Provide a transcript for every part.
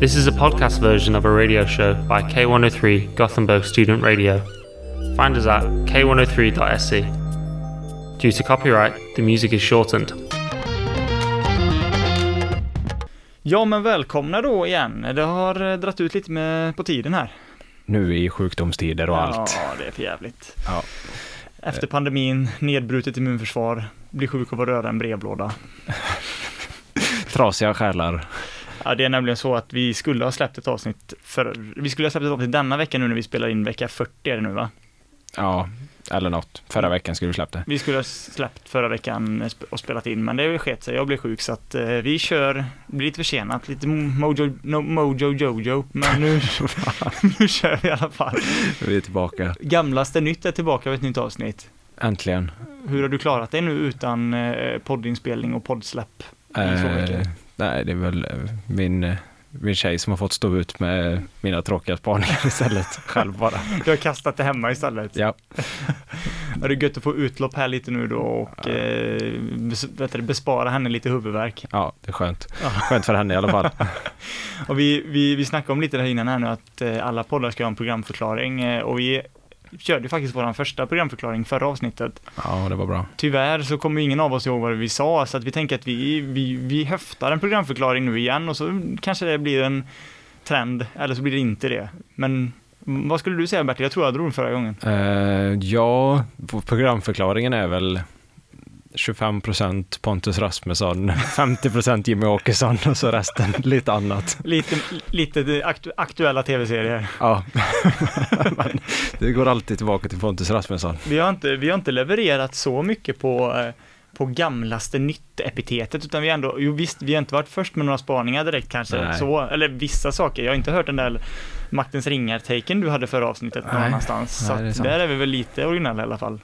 This is a podcast version of a radio show by K103 Gothenburg Student Radio. Find us at k103.se. Due to copyright, the music is shortened. Ja, men välkomna då igen. Det har eh, dratt ut lite med på tiden här. Nu i sjukdomstider och allt. Ja, det är för jävligt. Ja. Efter pandemin, nedbrutet immunförsvar, blir sjuk av att röra en brevlåda. Trasiga själar. Ja, det är nämligen så att vi skulle ha släppt ett avsnitt för, vi skulle ha släppt ett avsnitt denna vecka nu när vi spelar in vecka 40 är det nu va? Ja, eller något. Förra veckan skulle vi släppt det. Vi skulle ha släppt förra veckan och spelat in, men det sket sig. Jag blev sjuk så att eh, vi kör, blir lite försenat, lite mojo, no, mojo jojo, men nu, nu kör vi i alla fall. Vi är tillbaka. Gamlaste nytt är tillbaka med ett nytt avsnitt. Äntligen. Hur har du klarat dig nu utan eh, poddinspelning och poddsläpp? Eh, nej, det är väl eh, min, eh, min tjej som har fått stå ut med mina tråkiga spaningar istället. Själv bara. Du har kastat det hemma istället? Ja. Är det gött att få utlopp här lite nu då och eh, bes- vet du, bespara henne lite huvudvärk? ja, det är skönt. Ja. Skönt för henne i alla fall. Och vi, vi, vi snackade om lite där innan här nu att eh, alla poddar ska ha en programförklaring eh, och vi körde ju faktiskt vår första programförklaring förra avsnittet. Ja, det var bra. Tyvärr så kommer ingen av oss ihåg vad vi sa så att vi tänker att vi, vi, vi höftar en programförklaring nu igen och så kanske det blir en trend eller så blir det inte det. Men vad skulle du säga Bertil? Jag tror jag drog den förra gången. Eh, ja, programförklaringen är väl 25% Pontus Rasmusson, 50% Jimmy Åkesson och så resten lite annat. Lite, lite aktu aktuella tv-serier. Ja, Men det går alltid tillbaka till Pontus Rasmusson. Vi har inte, vi har inte levererat så mycket på, eh, på gamlaste nytt-epitetet, utan vi ändå, jo visst, vi har inte varit först med några spaningar direkt kanske, Nej. så, eller vissa saker. Jag har inte hört den där Maktens ringar-taken du hade förra avsnittet någon annanstans. Så Nej, är att sant. där är vi väl lite originella i alla fall,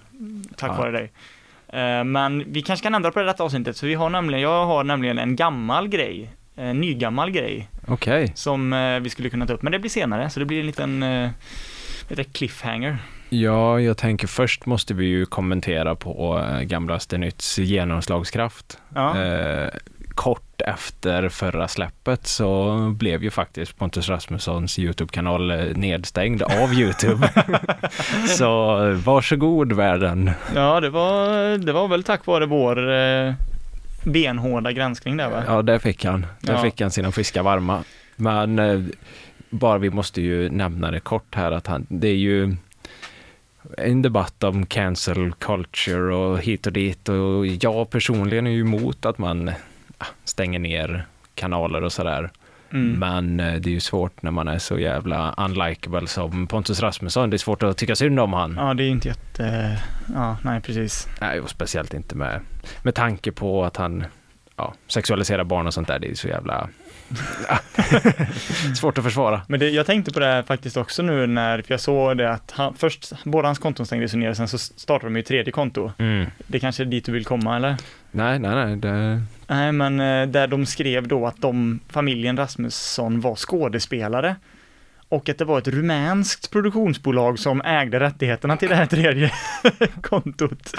tack Ja. vare dig. Eh, Men vi kanske kan ändra på det detta avsnittet, så vi har nämligen, jag har nämligen en gammal grej, en nygammal grej, Okej. som eh, vi skulle kunna ta upp, men det blir senare, så det blir en liten, eh, det, cliffhanger. Ja, jag tänker först måste vi ju kommentera på Gamlaste Nytts genomslagskraft. Ja. Kort efter förra släppet så blev ju faktiskt Pontus Rasmussons YouTube-kanal eh, nedstängd av YouTube. så eh, varsågod världen. Ja, det var, det var väl tack vare vår eh, benhårda granskning där va? Ja, där fick han. Där Ja. fick han sina fiskar varma. Men eh, bara vi måste ju nämna det kort här att han, det är ju en debatt om cancel culture och hit och dit och jag personligen är ju emot att man stänger ner kanaler och sådär. Mm. Men eh, det är ju svårt när man är så jävla unlikable som Pontus Rasmusson. Det är svårt att tycka synd om han. Ja, det är inte jätte... Ja, nej precis. Nej, och speciellt inte med, med tanke på att han ja, sexualiserar barn och sånt där. Det är så jävla svårt att försvara. Men det, jag tänkte på det här faktiskt också nu när, för jag såg det att han, först, båda hans konton stängdes ner, sen så startade de ju tredje konto. Det kanske är dit du vill komma eller? Nej, nej, nej. Det, Nej, men eh, där de skrev då att de, familjen Rasmusson var skådespelare. Och att det var ett rumänskt produktionsbolag som ägde rättigheterna till det här tredje kontot.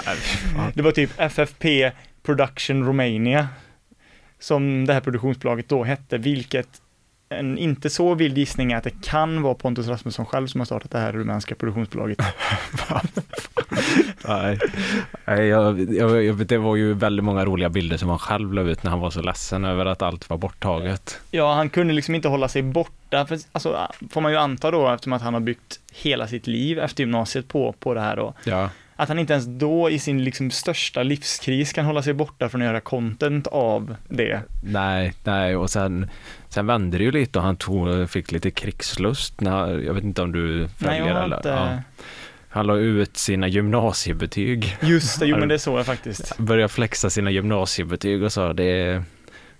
Det var typ FFP Production Romania som det här produktionsbolaget då hette, vilket en inte så vild gissning är att det kan vara Pontus Rasmusson själv som har startat det här rumänska produktionsbolaget. nej. Nej, jag, jag, det var ju väldigt många roliga bilder som han själv la ut när han var så ledsen över att allt var borttaget. Ja, han kunde liksom inte hålla sig borta, för, alltså, får man ju anta då, eftersom att han har byggt hela sitt liv efter gymnasiet på, på det här då, Ja, att han inte ens då i sin liksom största livskris kan hålla sig borta från att göra content av det. nej, nej. Och sen, sen vände det ju lite och han tog, fick lite krigslust. När, jag vet inte om du följer Nej, eller? inte... Ja. Han la ut sina gymnasiebetyg. Just det, jo men det såg jag faktiskt. Började flexa sina gymnasiebetyg och sa det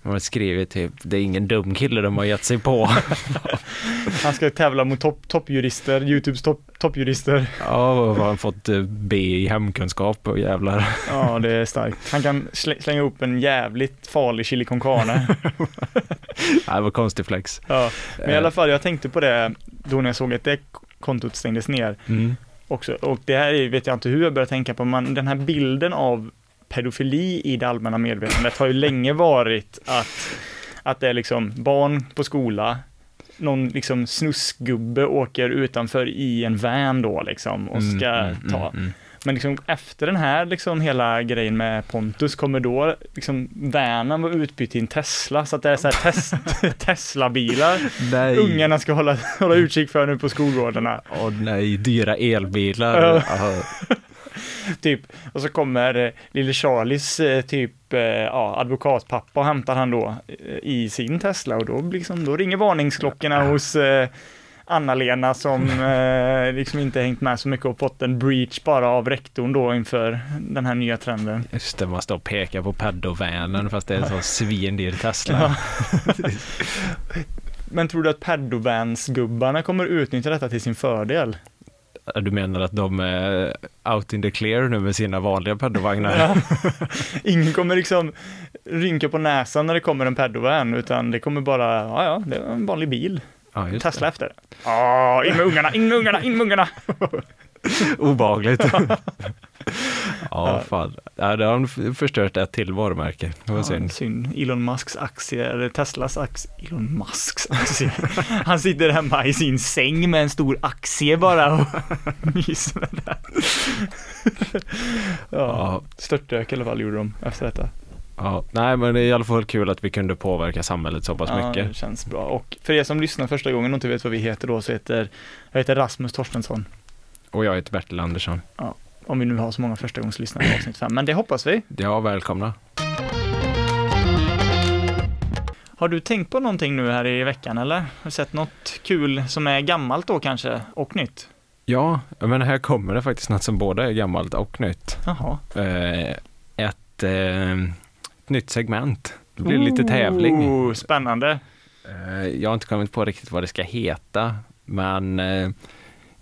de har skrivit typ, det är ingen dum kille de har gett sig på. Han ska tävla mot topp, toppjurister, Youtubes topp, toppjurister. ja, och har han fått eh, B i hemkunskap och jävlar. Ja, det är starkt. Han kan slä, slänga upp en jävligt farlig chili con carne. det var konstig flex. Ja, men i alla fall, jag tänkte på det då när jag såg att det kontot stängdes ner Mm. också. Och det här är- vet jag inte hur jag börjar tänka på, men den här bilden av pedofili i det allmänna medvetandet har ju länge varit att, att det är liksom barn på skola någon liksom snuskgubbe åker utanför i en van då liksom och ska Mm, mm, ta. mm, mm. Men liksom efter den här liksom hela grejen med Pontus kommer då liksom vanen vara utbytt till en Tesla så att det är så här test, Tesla-bilar ungarna ska hålla, hålla utkik för nu på skolgårdarna. Åh nej, dyra elbilar. Ja. Ja. Typ, och så kommer eh, lille Charlies eh, typ eh, ja, advokatpappa och hämtar han då eh, i sin Tesla och då, liksom, då ringer varningsklockorna hos eh, Anna-Lena som eh, liksom inte hängt med så mycket och fått en breach bara av rektorn då inför den här nya trenden. Just det, man står och pekar på pedovanen fast det är en sån svindyr Tesla. Men tror du att Padovans-gubbarna kommer utnyttja detta till sin fördel? Du menar att de är out in the clear nu med sina vanliga pedovagnar? Ja. Ingen kommer liksom rynka på näsan när det kommer en Padovan utan det kommer bara, ja ja, det är en vanlig bil. Ja, Tesla efter. Ja, in med ungarna, in med ungarna, in med ungarna! det. Obehagligt. ja, fan. Ja, det har f- förstört ett till varumärke. Det var Ja, synd. synd. Elon Musks aktie, eller Teslas aktie, Elon Musks aktie. Han sitter hemma i sin säng med en stor aktie bara och myser med det. Ja, Ja, störtdök i alla fall gjorde de efter detta. ja. Nej, men det är i alla fall kul att vi kunde påverka samhället så pass Ja, mycket. det känns bra. Och för er som lyssnar första gången och inte vet vad vi heter då så heter jag heter Rasmus Torstensson. Och jag heter Bertil Andersson. Om vi nu har så många förstagångslyssnare i avsnitt fem, men det hoppas vi. Ja, välkomna. Har du tänkt på någonting nu här i veckan eller? Har du sett något kul som är gammalt då kanske och nytt? Ja, men här kommer det faktiskt något som både är gammalt och nytt. Jaha. Eh, ett, eh, ett nytt segment. Det blir lite tävling. Spännande. Eh, jag har inte kommit på riktigt vad det ska heta, men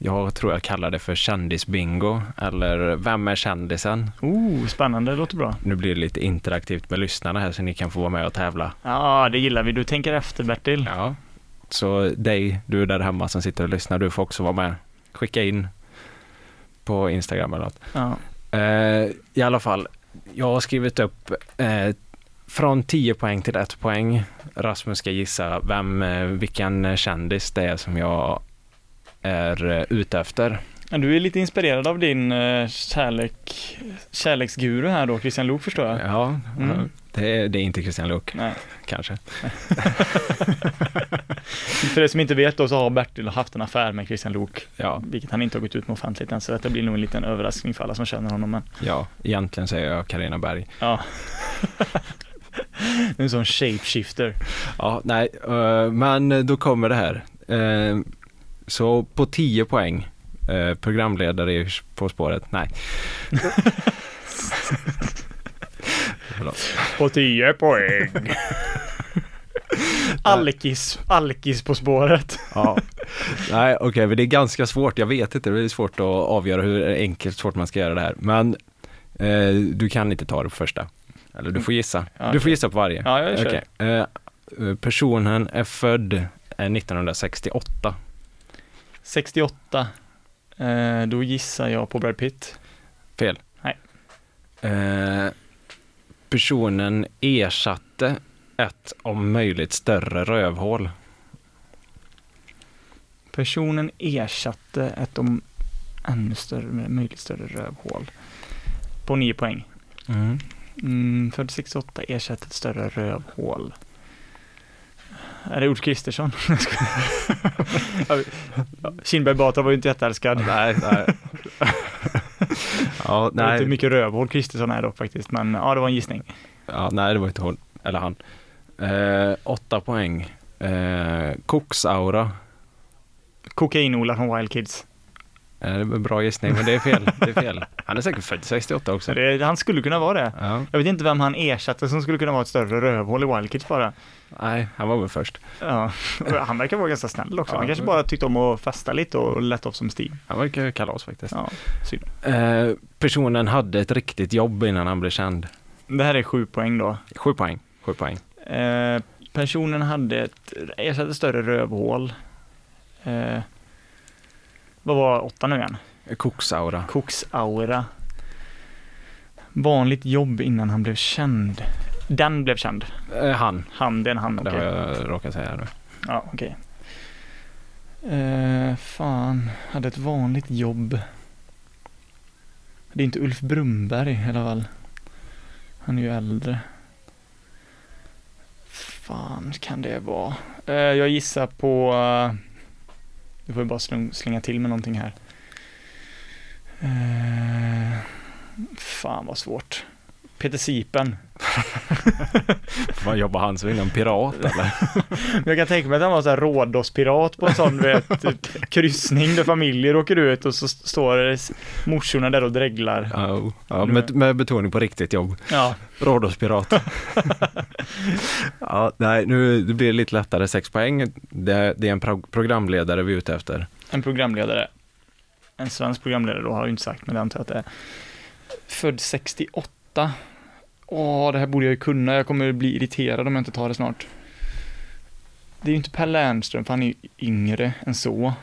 jag tror jag kallar det för kändisbingo eller Vem är kändisen? Oh, spännande, det låter bra. Nu blir det lite interaktivt med lyssnarna här så ni kan få vara med och tävla. Ja, det gillar vi. Du tänker efter Bertil. Ja. Så dig, du där hemma som sitter och lyssnar, du får också vara med. Skicka in på Instagram eller något. Ja. Eh, I alla fall, jag har skrivit upp eh, från 10 poäng till 1 poäng. Rasmus ska gissa vem, eh, vilken kändis det är som jag är eh, ute efter. Du är lite inspirerad av din eh, kärlek, kärleksguru här då, Christian Lok förstår jag. Ja, Mm. det, är, det är inte Christian Luuk, kanske. För er som inte vet då så har Bertil haft en affär med Christian Lok, Ja, vilket han inte har gått ut med offentligt än, så detta blir nog en liten överraskning för alla som känner honom. Men ja, egentligen säger jag Carina Berg. ja. en sån shapeshifter. Ja, nej, eh, men då kommer det här. Eh, så på 10 poäng, eh, programledare i På spåret, nej. På 10 poäng. Alkis, alkis på spåret. Ja. Nej, okej, men det är ganska svårt. Jag vet inte, det är svårt att avgöra hur enkelt svårt man ska göra det här. Men eh, du kan inte ta det på första. Eller du får gissa. Ja, Du får gissa på varje. Ja, jag kör. Okej. Eh, eh, personen är född eh, 1968. 68. Eh, då gissar jag på Brad Pitt. Fel. Nej. Eh, personen ersatte ett om möjligt större rövhål. Personen ersatte ett om ännu större, möjligt större rövhål. På 9 poäng. Mm, född 68 ersatte ett större rövhål. Är det Ulf Kristersson? Kindberg Batra var ju inte jätteälskad. Nej, nej. ja, Jag vet inte hur nej. mycket rövhål Kristersson är dock faktiskt, men ja, det var en gissning. Ja, nej, det var inte hon. Eller han. Eh, åtta poäng. Eh, Koksaura. Kokain-Ola från Wild Kids. Det var en bra gissning, men det är fel. Det är fel. Han är säkert född 68 Så också. det, han skulle kunna vara det. Ja, Jag vet inte vem han ersatte som skulle kunna vara ett större rövhål i Wild Kids bara. nej, han var väl först. Ja, han verkar vara ganska snäll också. Han Ja. kanske bara tyckte om att festa lite och lätt off som Steve. Han verkar kalas faktiskt. Ja, synd. Eh, personen hade ett riktigt jobb innan han blev känd. Det här är sju poäng då. Sju poäng. Sju poäng. Eh, personen hade ett, ersatte större rövhål. Eh, vad var åtta nu igen? Koksaura. Koksaura. Vanligt jobb innan han blev känd. Den blev känd. Eh, han. Han, det är en han, Det okej. har jag råkat säga nu. Ja, okej. Eh, fan, hade ett vanligt jobb. Det är inte Ulf Brumberg i alla fall. Han är ju äldre. Fan kan det vara? Eh, jag gissar på... Du får ju bara slänga till med någonting här. Eh, fan vad svårt. Peter Sipen. Vad jobbar han som inom pirat eller? jag kan tänka mig att han var så här Rhodos-pirat på en sån vet, typ, kryssning där familjer åker ut och så står morsorna där och dreglar. Ja, ja med, med betoning på riktigt jobb. Ja. Rhodos-pirat. ja, nej, nu det blir det lite lättare, sex poäng. Det, det är en pro programledare vi är ute efter. En programledare. En svensk programledare då har jag ju inte sagt, men det antar jag att det är. Född 68 Åh, det här borde jag ju kunna. Jag kommer bli irriterad om jag inte tar det snart. Det är ju inte Per Lernström, för han är ju yngre än så.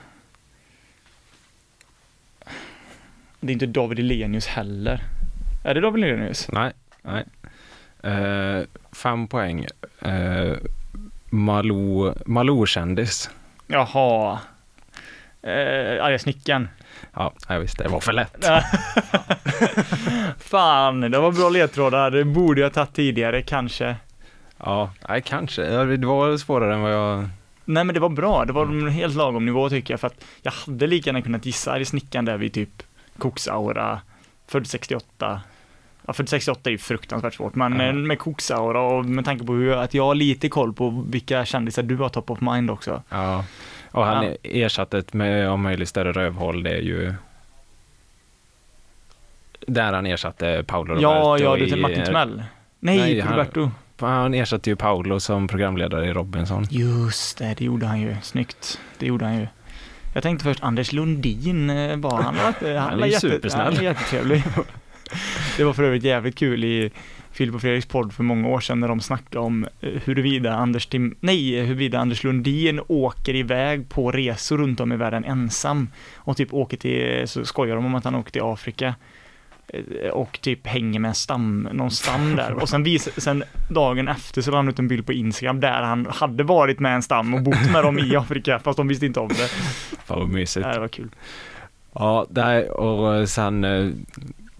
Det är inte David Elenius heller. Är det David Elenius? Nej, nej. Uh, fem poäng. Uh, Malou, Malou-kändis. Jaha. Uh, arga snickaren. Ja, jag visste, det var för lätt. Fan, det var bra ledtrådar. Det borde jag tagit tidigare, kanske. Ja, nej, kanske. Det var svårare än vad jag... Nej, men det var bra. Det var en helt lagom nivå tycker jag, för att jag hade lika gärna kunnat gissa i snickaren där vid typ Koksaura, född 68. Ja, född 68 är ju fruktansvärt svårt, men ja. med Koksaura och med tanke på hur, att jag har lite koll på vilka kändisar du har top of mind också. Ja. Och han ja. ersatte med om möjligt större rövhål, det är ju där han ersatte Paolo Roberto Ja, ja, du tänkte Martin Timell? Nej, Nej Roberto. Han, han ersatte ju Paolo som programledare i Robinson. Just det, det gjorde han ju. Snyggt. Det gjorde han ju. Jag tänkte först Anders Lundin eh, var han. Var, han, han är jätte, supersnäll. Han är jättetrevlig. Det var för övrigt jävligt kul i Filip och Fredriks podd för många år sedan när de snackade om eh, huruvida Anders, Tim, nej, huruvida Anders Lundin åker iväg på resor runt om i världen ensam och typ åker till, så skojar de om att han åker till Afrika eh, och typ hänger med en stam, någon stam där. Och sen, vis, sen dagen efter så la han ut en bild på Instagram där han hade varit med en stam och bott med dem i Afrika, fast de visste inte om det. Fan vad mysigt. Det var kul. Ja, där, och sen eh,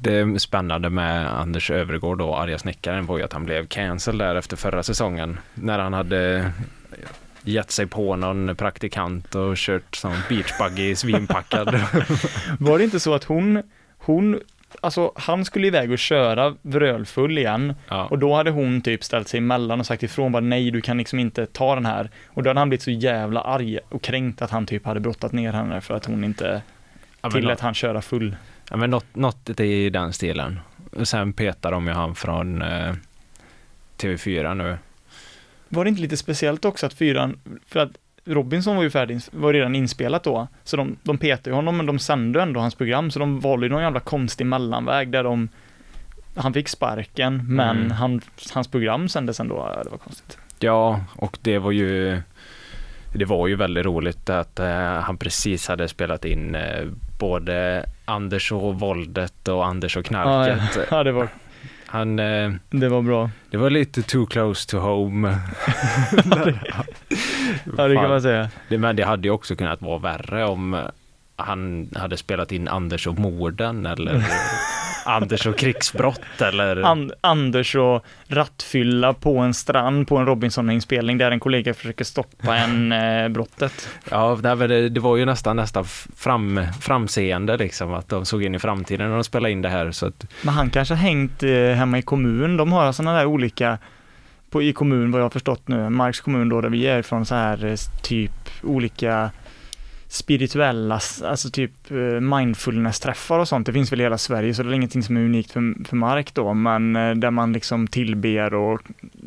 det spännande med Anders Övergård då, arga snickaren, var ju att han blev cancel där efter förra säsongen. När han hade gett sig på någon praktikant och kört sån beachbuggy svinpackad. Var det inte så att hon, hon Alltså han skulle iväg och köra vrölfull igen ja. och då hade hon typ ställt sig emellan och sagt ifrån bara nej du kan liksom inte ta den här och då hade han blivit så jävla arg och kränkt att han typ hade brottat ner henne för att hon inte ja, tillät han köra full. Ja, men något, något i den stilen. Sen petar de ju han från eh, TV4 nu. Var det inte lite speciellt också att fyran, för att Robinson var ju färdig, var redan inspelat då, så de, de petade ju honom men de sände ändå hans program, så de valde ju någon jävla konstig mellanväg där de han fick sparken, men mm. han, hans program sändes ändå, det var konstigt. Ja, och det var ju det var ju väldigt roligt att uh, han precis hade spelat in uh, både Anders och våldet och Anders och knarket. Ja, ja det var han, uh, det var bra. Det var lite too close to home. ja, det kan man säga. Det, men det hade ju också kunnat vara värre om han hade spelat in Anders och morden eller Anders och krigsbrott eller? And, Anders och rattfylla på en strand på en Robinson-inspelning där en kollega försöker stoppa en eh, brottet. Ja, det, det var ju nästan nästan fram, framseende liksom att de såg in i framtiden när de spelade in det här. Så att... Men han kanske har hängt eh, hemma i kommun. De har sådana där olika på, i kommun vad jag har förstått nu, Marks kommun då där vi är ifrån så här eh, typ olika spirituella, alltså typ eh, mindfulness-träffar och sånt. Det finns väl i hela Sverige, så det är ingenting som är unikt för, för Mark då, men eh, där man liksom tillber och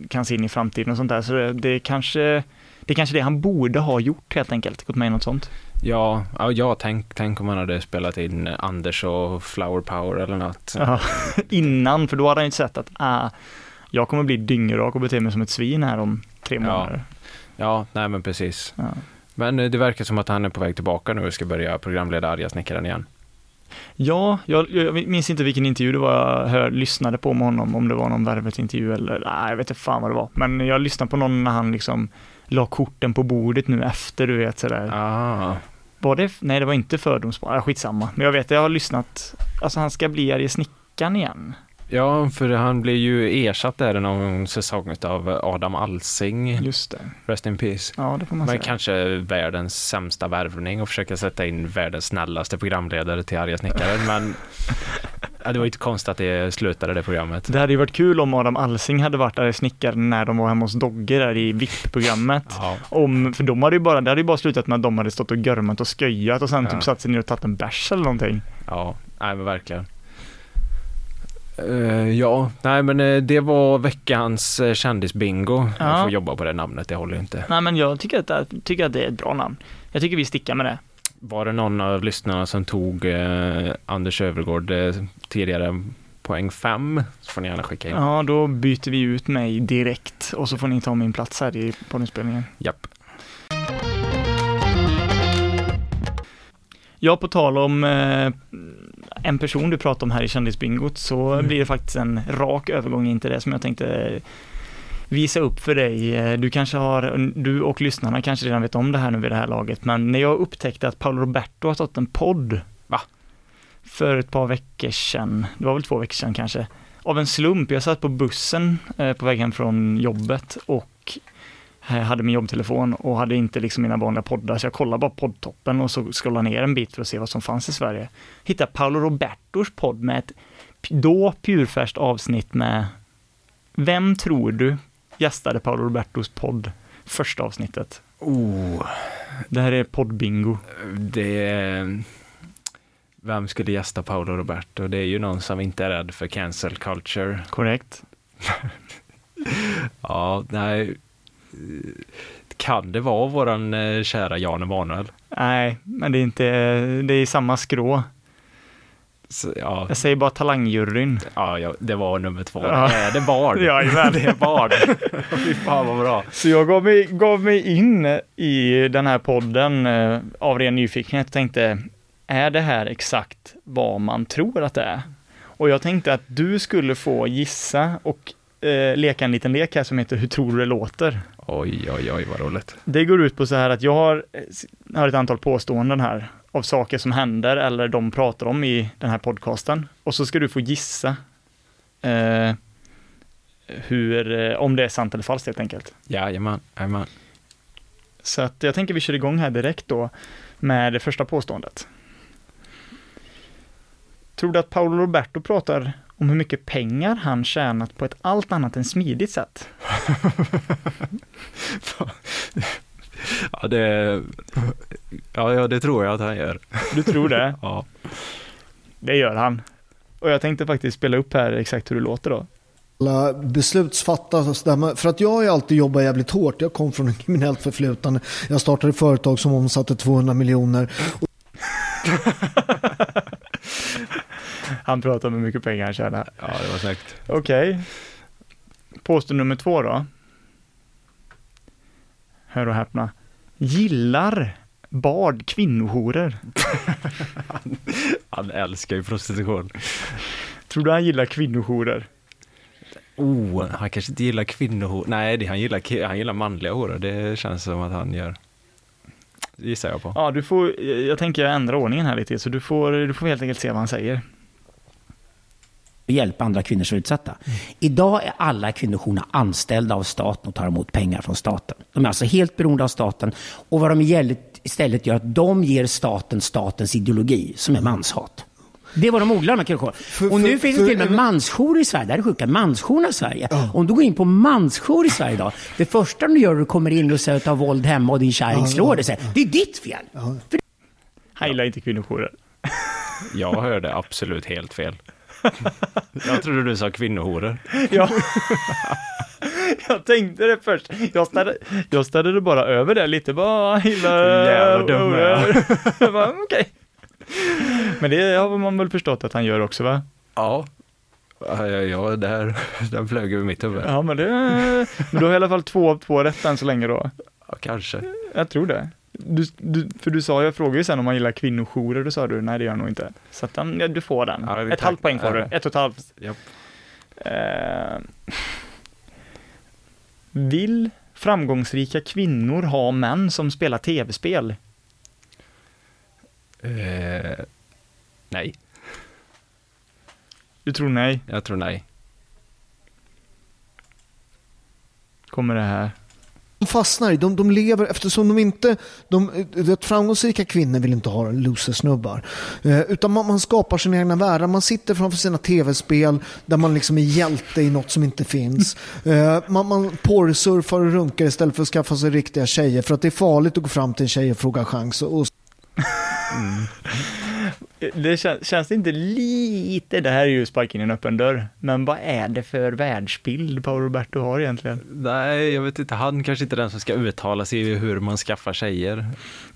kan se in i framtiden och sånt där. Så det, det kanske det är kanske det han borde ha gjort helt enkelt, gått med i något sånt. Ja, ja tänk, tänk om han hade spelat in Anders och Flower Power eller något. Ja, innan, för då hade han ju sett att ah, jag kommer bli dyngrak och bete mig som ett svin här om tre månader. Ja, ja nej men precis. Ja. Men eh, det verkar som att han är på väg tillbaka nu och ska börja programleda Arga snickaren igen. Ja, jag, jag, minns inte vilken intervju det var jag hör, lyssnade på med honom, om det var någon Värvet-intervju eller nej, jag vet inte fan vad det var. Men jag lyssnade på någon när han liksom la korten på bordet nu efter, du vet sådär. Ah, Var det, nej det var inte fördomsbar, ah, skitsamma. Men jag vet, jag har lyssnat, alltså han ska bli Arje Snickaren igen. Ja, för han blev ju ersatt där någon säsong av Adam Alsing. Just det. Rest in peace. Ja, det får man Men säga. kanske världens sämsta värvning och försöka sätta in världens snällaste programledare till arga snickaren. Men ja, det var ju inte konstigt att det slutade det programmet. Det hade ju varit kul om Adam Alsing hade varit Arje Snickaren när de var hemma hos Dogge där i VIP-programmet. Ja, Om, för de hade ju bara, det hade ju bara slutat med att de hade stått och görmat och sköjat och sen Ja. typ satt sig ner och tagit en bärs eller någonting. ja, nej men verkligen. Eh, ja, nej men eh, det var veckans uh, kändisbingo. Ja. Jag får jobba på det namnet, det håller ju inte. Nej men jag tycker att, det, tycker att det är ett bra namn. Jag tycker vi stickar med det. Var det någon av lyssnarna som tog Anders Övergård tidigare poäng fem så får ni gärna skicka in. Ja, då byter vi ut mig direkt och så får ni ta min plats här i poddinspelningen. Japp. Ja, på tal om eh, en person du pratade om här i kändisbingot så Mm. blir det faktiskt en rak övergång in till det som jag tänkte visa upp för dig. Eh, Du kanske har, du och lyssnarna kanske redan vet om det här nu vid det här laget, men när jag upptäckte att Paolo Roberto har startat en podd Va? för ett par veckor sedan, det var väl två veckor sedan kanske, av en slump. Jag satt på bussen eh, på väg hem från jobbet och hade min jobbtelefon och hade inte liksom mina vanliga poddar, så jag kollade bara poddtoppen och så scrollade ner en bit för att se vad som fanns i Sverige. Hittade Paolo Robertos podd med ett då purfärskt avsnitt med Vem tror du gästade Paolo Robertos podd första avsnittet? Oh, Det här är poddbingo. det är... Vem skulle gästa Paolo Roberto? Det är ju någon som inte är rädd för cancel culture. Korrekt? Ja, nej. Kan det vara våran eh, kära Jan Emanuel? Nej, men det är inte, det är samma skrå. Så, Ja, Jag säger bara talangjuryn. ja, ja, det var nummer två. Ja. Är det Bard? Jajamän. det är Bard. Fy fan vad bra. Så jag gav mig, gav mig in i den här podden eh, av ren nyfikenhet och tänkte, är det här exakt vad man tror att det är? Och jag tänkte att du skulle få gissa och eh, leka en liten lek här som heter Hur tror du det låter? Oj, oj, oj, vad roligt. Det går ut på så här att jag har, eh, har ett antal påståenden här av saker som händer eller de pratar om i den här podcasten. Och så ska du få gissa eh, hur, eh, om det är sant eller falskt helt enkelt. Jajamän, jajamän. Så att jag tänker vi kör igång här direkt då med det första påståendet. Tror du att Paolo Roberto pratar om hur mycket pengar han tjänat på ett allt annat än smidigt sätt? Ja, det... Ja, ja, det tror jag att han gör. Du tror det? Ja. Det gör han. Och jag tänkte faktiskt spela upp här exakt hur det låter då. alla beslutsfattare och sådär. Men För att jag har alltid jobbat jävligt hårt. Jag kom från en kriminellt förflutande. Jag startade företag som omsatte 200 miljoner. Han pratar om hur mycket pengar han tjänar. ja, det var snyggt. Okej. Påstående nummer två då. Hör och häpna. Gillar Bard kvinnohoror? Han älskar ju prostitution. Tror du han gillar kvinnohoror? Oh, han kanske inte gillar kvinnohor. Nej, det, han, gillar, han gillar manliga horor. Det känns som att han gör. Gissar jag på. Ja, du får, jag tänker jag ändrar ordningen här lite, så du får, du får helt enkelt se vad han säger. hjälpa andra kvinnor som är utsatta. Idag är alla kvinnojourerna anställda av staten och tar emot pengar från staten. De är alltså helt beroende av staten och vad de istället- istället gör att de ger staten statens ideologi som är manshat. Det var de odlar med kvinnojourerna. Och nu för- finns det för- till och med mansjourer i Sverige. Det här är sjuka. Mansjourerna i Sverige. Om du går in på mansjour i Sverige idag. Det första du gör är att du kommer in och säger att du har våld hemma och din kärring slår dig. Det är ditt fel. Han gillar inte kvinnojourer. Jag hörde absolut helt fel. Jag trodde du sa kvinnohoror. Ja. jag tänkte det först. Jag ställde, jag ställde det bara över det lite, bara gillar... Jävla dum jag är. bara, Okej. Men det har man väl förstått att han gör också va? Ja. Ja, ja, där, den flög över mitt huvud. Ja men det, men du har i alla fall två av två rätt än så länge då. Ja, kanske. Jag tror det. Du, du, för du sa, jag frågade ju sen om man gillar kvinnojourer, då sa du nej det gör jag nog inte. Så att den, ja, du får den. Ja, ett tack. halvt poäng får du, ett och ett halvt. Japp. Eh, vill Framgångsrika kvinnor har män som spelar tv-spel. Eh, nej, Du tror nej? jag tror nej. Kommer det här? De fastnar i, de, de lever eftersom de inte, de, det framgångsrika kvinnor vill inte ha loser-snubbar. Eh, utan man, man skapar sina egna världar, man sitter framför sina tv-spel där man liksom är hjälte i något som inte finns. Eh, man, man porrsurfar och runkar istället för att skaffa sig riktiga tjejer för att det är farligt att gå fram till en tjej och fråga chans. Och, Det kän, känns det inte lite, det här är ju sparken i en öppen dörr, men vad är det för världsbild Paolo Roberto har egentligen? Nej, jag vet inte. Han kanske inte är den som ska uttala sig i hur man skaffar tjejer.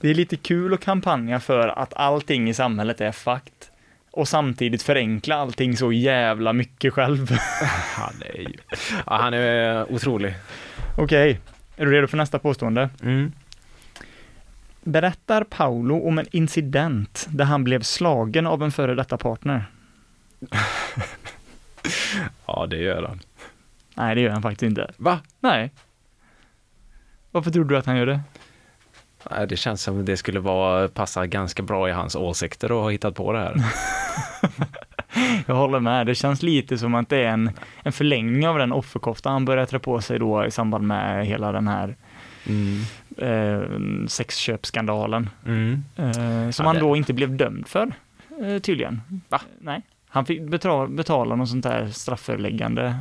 Det är lite kul att kampanja för att allting i samhället är fakt och samtidigt förenkla allting så jävla mycket själv. Han är ju... Ja, han är otrolig. Okej, är du redo för nästa påstående? Mm. Berättar Paolo om en incident där han blev slagen av en före detta partner? Ja, det gör han. Nej, det gör han faktiskt inte. Va? Nej. Varför tror du att han gör det? Nej, det känns som det skulle vara, passa ganska bra i hans åsikter och ha hittat på det här. Jag håller med. Det känns lite som att det är en, en förlängning av den offerkofta han började trä på sig då i samband med hela den här Mm. eh, sexköpskandalen. Mm. Eh, som Ja, han då inte blev dömd för, eh, tydligen. Va? Nej. Han fick betala, betala något sånt där strafföreläggande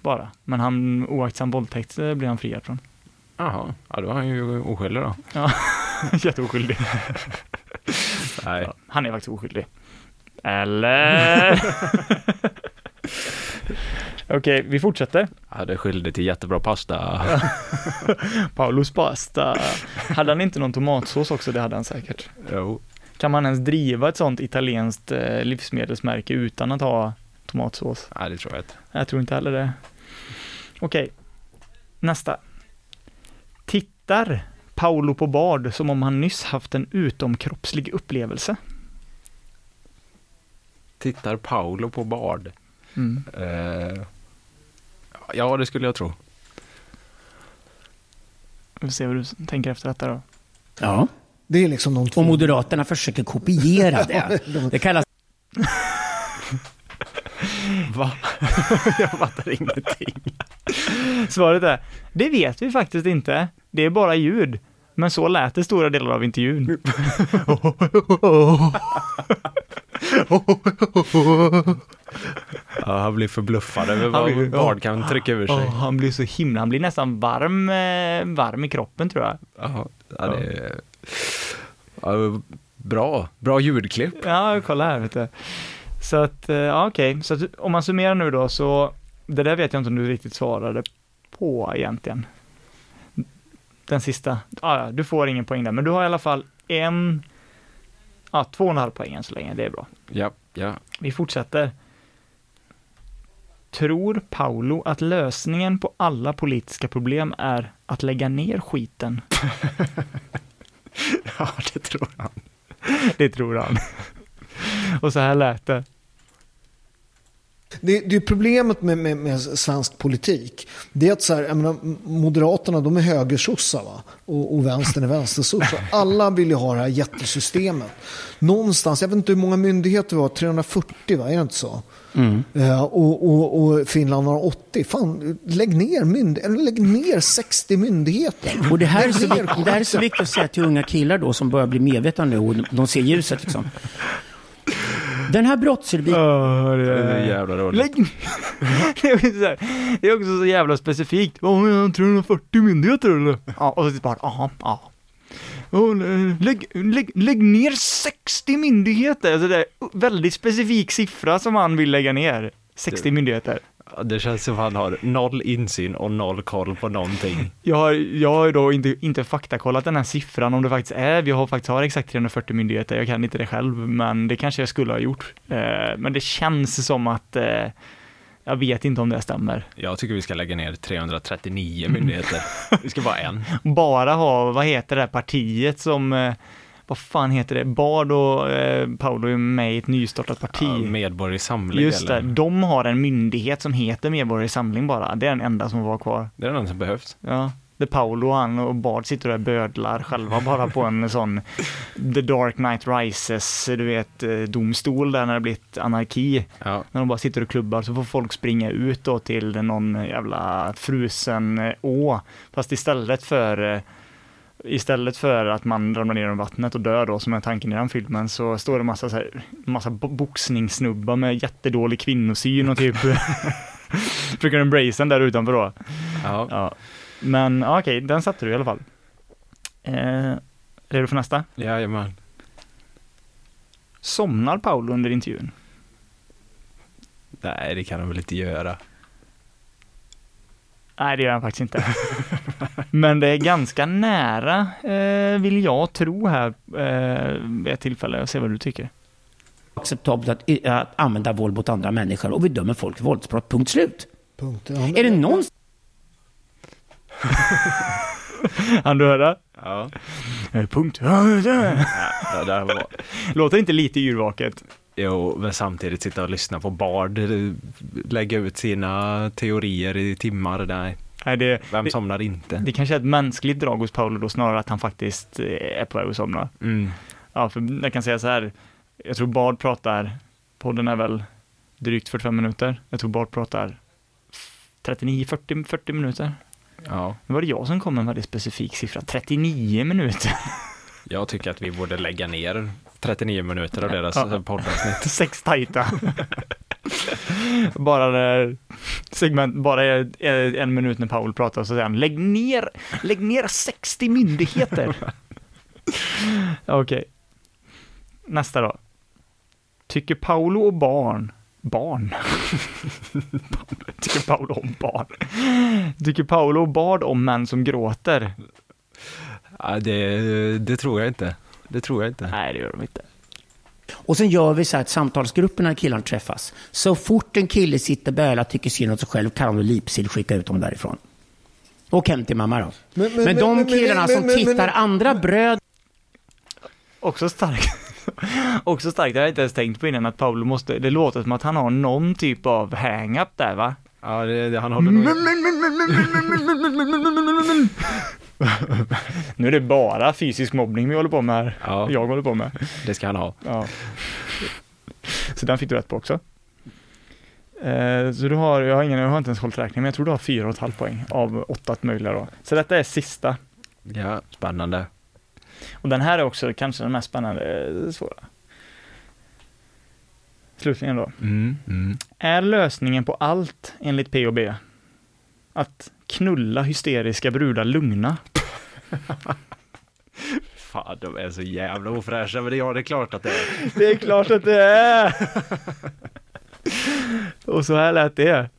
bara. Men han, oaktsam våldtäkt eh, blev han friad från. Jaha, ja, då är han ju oskyldig då. Jätteoskyldig. Nej. Ja, han är faktiskt oskyldig. Eller? Okej, vi fortsätter. Han är skyldig till jättebra pasta. Paulos pasta. Hade han inte någon tomatsås också? Det hade han säkert. Jo. Kan man ens driva ett sånt italienskt eh, livsmedelsmärke utan att ha tomatsås? Nej, det tror jag inte. Jag tror inte heller det. Okej, nästa. Tittar Paolo på Bard som om han nyss haft en utomkroppslig upplevelse? Tittar Paolo på Bard? Mm. Eh, ja, det skulle jag tro. Vi får se vad du tänker efter detta då. Ja. det är liksom de två. Och Moderaterna försöker kopiera det. Det kallas Va? jag fattar ingenting. Svaret är, det vet vi faktiskt inte. Det är bara ljud. Men så lät det stora delar av intervjun. Ja, han blir förbluffad över vad blir- Bard kan trycka ur sig. Åh, han blir så himla, han blir nästan varm, eh, varm i kroppen tror jag. Ja, ja, det är... Ja, bra, bra ljudklipp. Ja, kolla här vet du. Så att, eh, ja okej, så att, om man summerar nu då så, det där vet jag inte om du riktigt svarade på egentligen. Den sista, ja, ja, du får ingen poäng där, men du har i alla fall en, ja, två och en halv poäng än så länge, det är bra. Ja, ja. Vi fortsätter. Tror Paolo att lösningen på alla politiska problem är att lägga ner skiten? ja, det tror han. Det tror han. Och så här lät det. Det, det är problemet med, med, med svensk politik. Det är att så här, jag menar, Moderaterna de är högersossar va? Och, och vänstern är vänstersossar. Alla vill ju ha det här jättesystemet. Någonstans, jag vet inte hur många myndigheter vi har, 340 va? Är det inte så? Eh, och, och, och Finland har 80. Fan, lägg ner, mynd, lägg ner 60 myndigheter. Och det här, är så, det här är så viktigt att säga till unga killar då som börjar bli medvetna nu och de ser ljuset liksom. Den här brottsrubriken, Det är jävla roligt. Lägg det, är också så här, det är också så jävla specifikt. Vad menar han, 340 myndigheter eller? Ja, och så bara, ja, ja. Eh, Lägg, lägg, lägg ner 60 myndigheter! Alltså det är väldigt specifik siffra som han vill lägga ner. 60 myndigheter. Det känns som han har noll insyn och noll koll på någonting. Jag har, jag har då inte, inte faktakollat den här siffran om det faktiskt är, vi har faktiskt har exakt 340 myndigheter, jag kan inte det själv, men det kanske jag skulle ha gjort. Eh, men det känns som att, eh, jag vet inte om det stämmer. Jag tycker vi ska lägga ner 339 myndigheter. Det ska vara en. Bara ha, vad heter det här partiet som, eh, vad fan heter det, Bard och eh, Paolo är med i ett nystartat parti. Ja, Medborgerlig Samling Just det, eller? de har en myndighet som heter Medborgerlig Samling bara, det är den enda som var kvar. Det är den som behövs. Ja, Där Paolo han och Bard sitter och bödlar själva bara på en sån The Dark Knight Rises, du vet, eh, domstol där när det blivit anarki. Ja. När de bara sitter och klubbar så får folk springa ut då till någon jävla frusen eh, å. Fast istället för eh, Istället för att man ramlar ner i vattnet och dör då, som är tanken i den filmen, så står det massa, så här, massa bo- boxningssnubbar med jättedålig kvinnosyn och typ försöker embrace den där utanför då. Ja. Ja. Men ja, okej, den satte du i alla fall. Eh, redo för nästa? Jajamän. Somnar Paolo under intervjun? Nej, det kan de väl inte göra. Nej, det gör han faktiskt inte. Men det är ganska nära, eh, vill jag tro här, eh, vid ett tillfälle. Jag ser vad du tycker. acceptabelt att, att använda våld mot andra människor och vi dömer folk för våldsbrott, punkt slut. Punkt. Ja, Är det någon Han du höra? Ja. Punkt. ja det där var... Låter inte lite yrvaket? Jo, men samtidigt sitta och lyssna på Bard eh, lägga ut sina teorier i timmar. Nej, Nej, det, vem det, somnar inte? det kanske är ett mänskligt drag hos Paolo då, snarare att han faktiskt eh, är på väg att somna. Mm. Ja, för jag kan säga så här, jag tror Bard pratar, podden är väl drygt 45 minuter. Jag tror Bard pratar 39, 40, 40 minuter. Ja, Nu var det jag som kom med en väldigt specifik siffra, 39 minuter. jag tycker att vi borde lägga ner 39 minuter av deras Ja. poddavsnitt. Sex tajta. bara när segment, bara är en minut när Paul pratar så säger han lägg ner, lägg ner 60 myndigheter. Okej. Nästa då. Tycker Paolo och barn, barn? Tycker Paolo om barn? Tycker Paolo och Bard om män som gråter? Ja, det, det tror jag inte. Det tror jag inte. Nej, det gör de inte. Och sen gör vi så här att samtalsgrupper när killarna träffas. Så fort en kille sitter böla tycker synd om sig själv kan de Lipsil skicka ut dem därifrån. Och hem till mamma då. Men- Men, men- de killarna men- som men- men- tittar andra bröd Också starkt. Också starkt, det har jag inte ens tänkt på innan, att Paolo måste, det låter som att han har någon typ av hang-up där va? Ja, det, det, han håller nog... Nu är det bara fysisk mobbning vi håller på med här. Ja. Jag håller på med. Det ska han ha. Ja. Så den fick du rätt på också. Eh, så du har, jag har, ingen, jag har inte ens hållit räkning, men jag tror du har fyra och ett halvt poäng av åtta möjliga då. Så detta är sista. Ja, spännande. Och den här är också kanske den mest spännande, eh, svåra. Slutligen då. Mm, mm. Är lösningen på allt enligt P och B att knulla hysteriska brudar lugna? Fan, de är så jävla ofräscha, men det, ja, det är klart att det är. Det är klart att det är! Och så här lät det.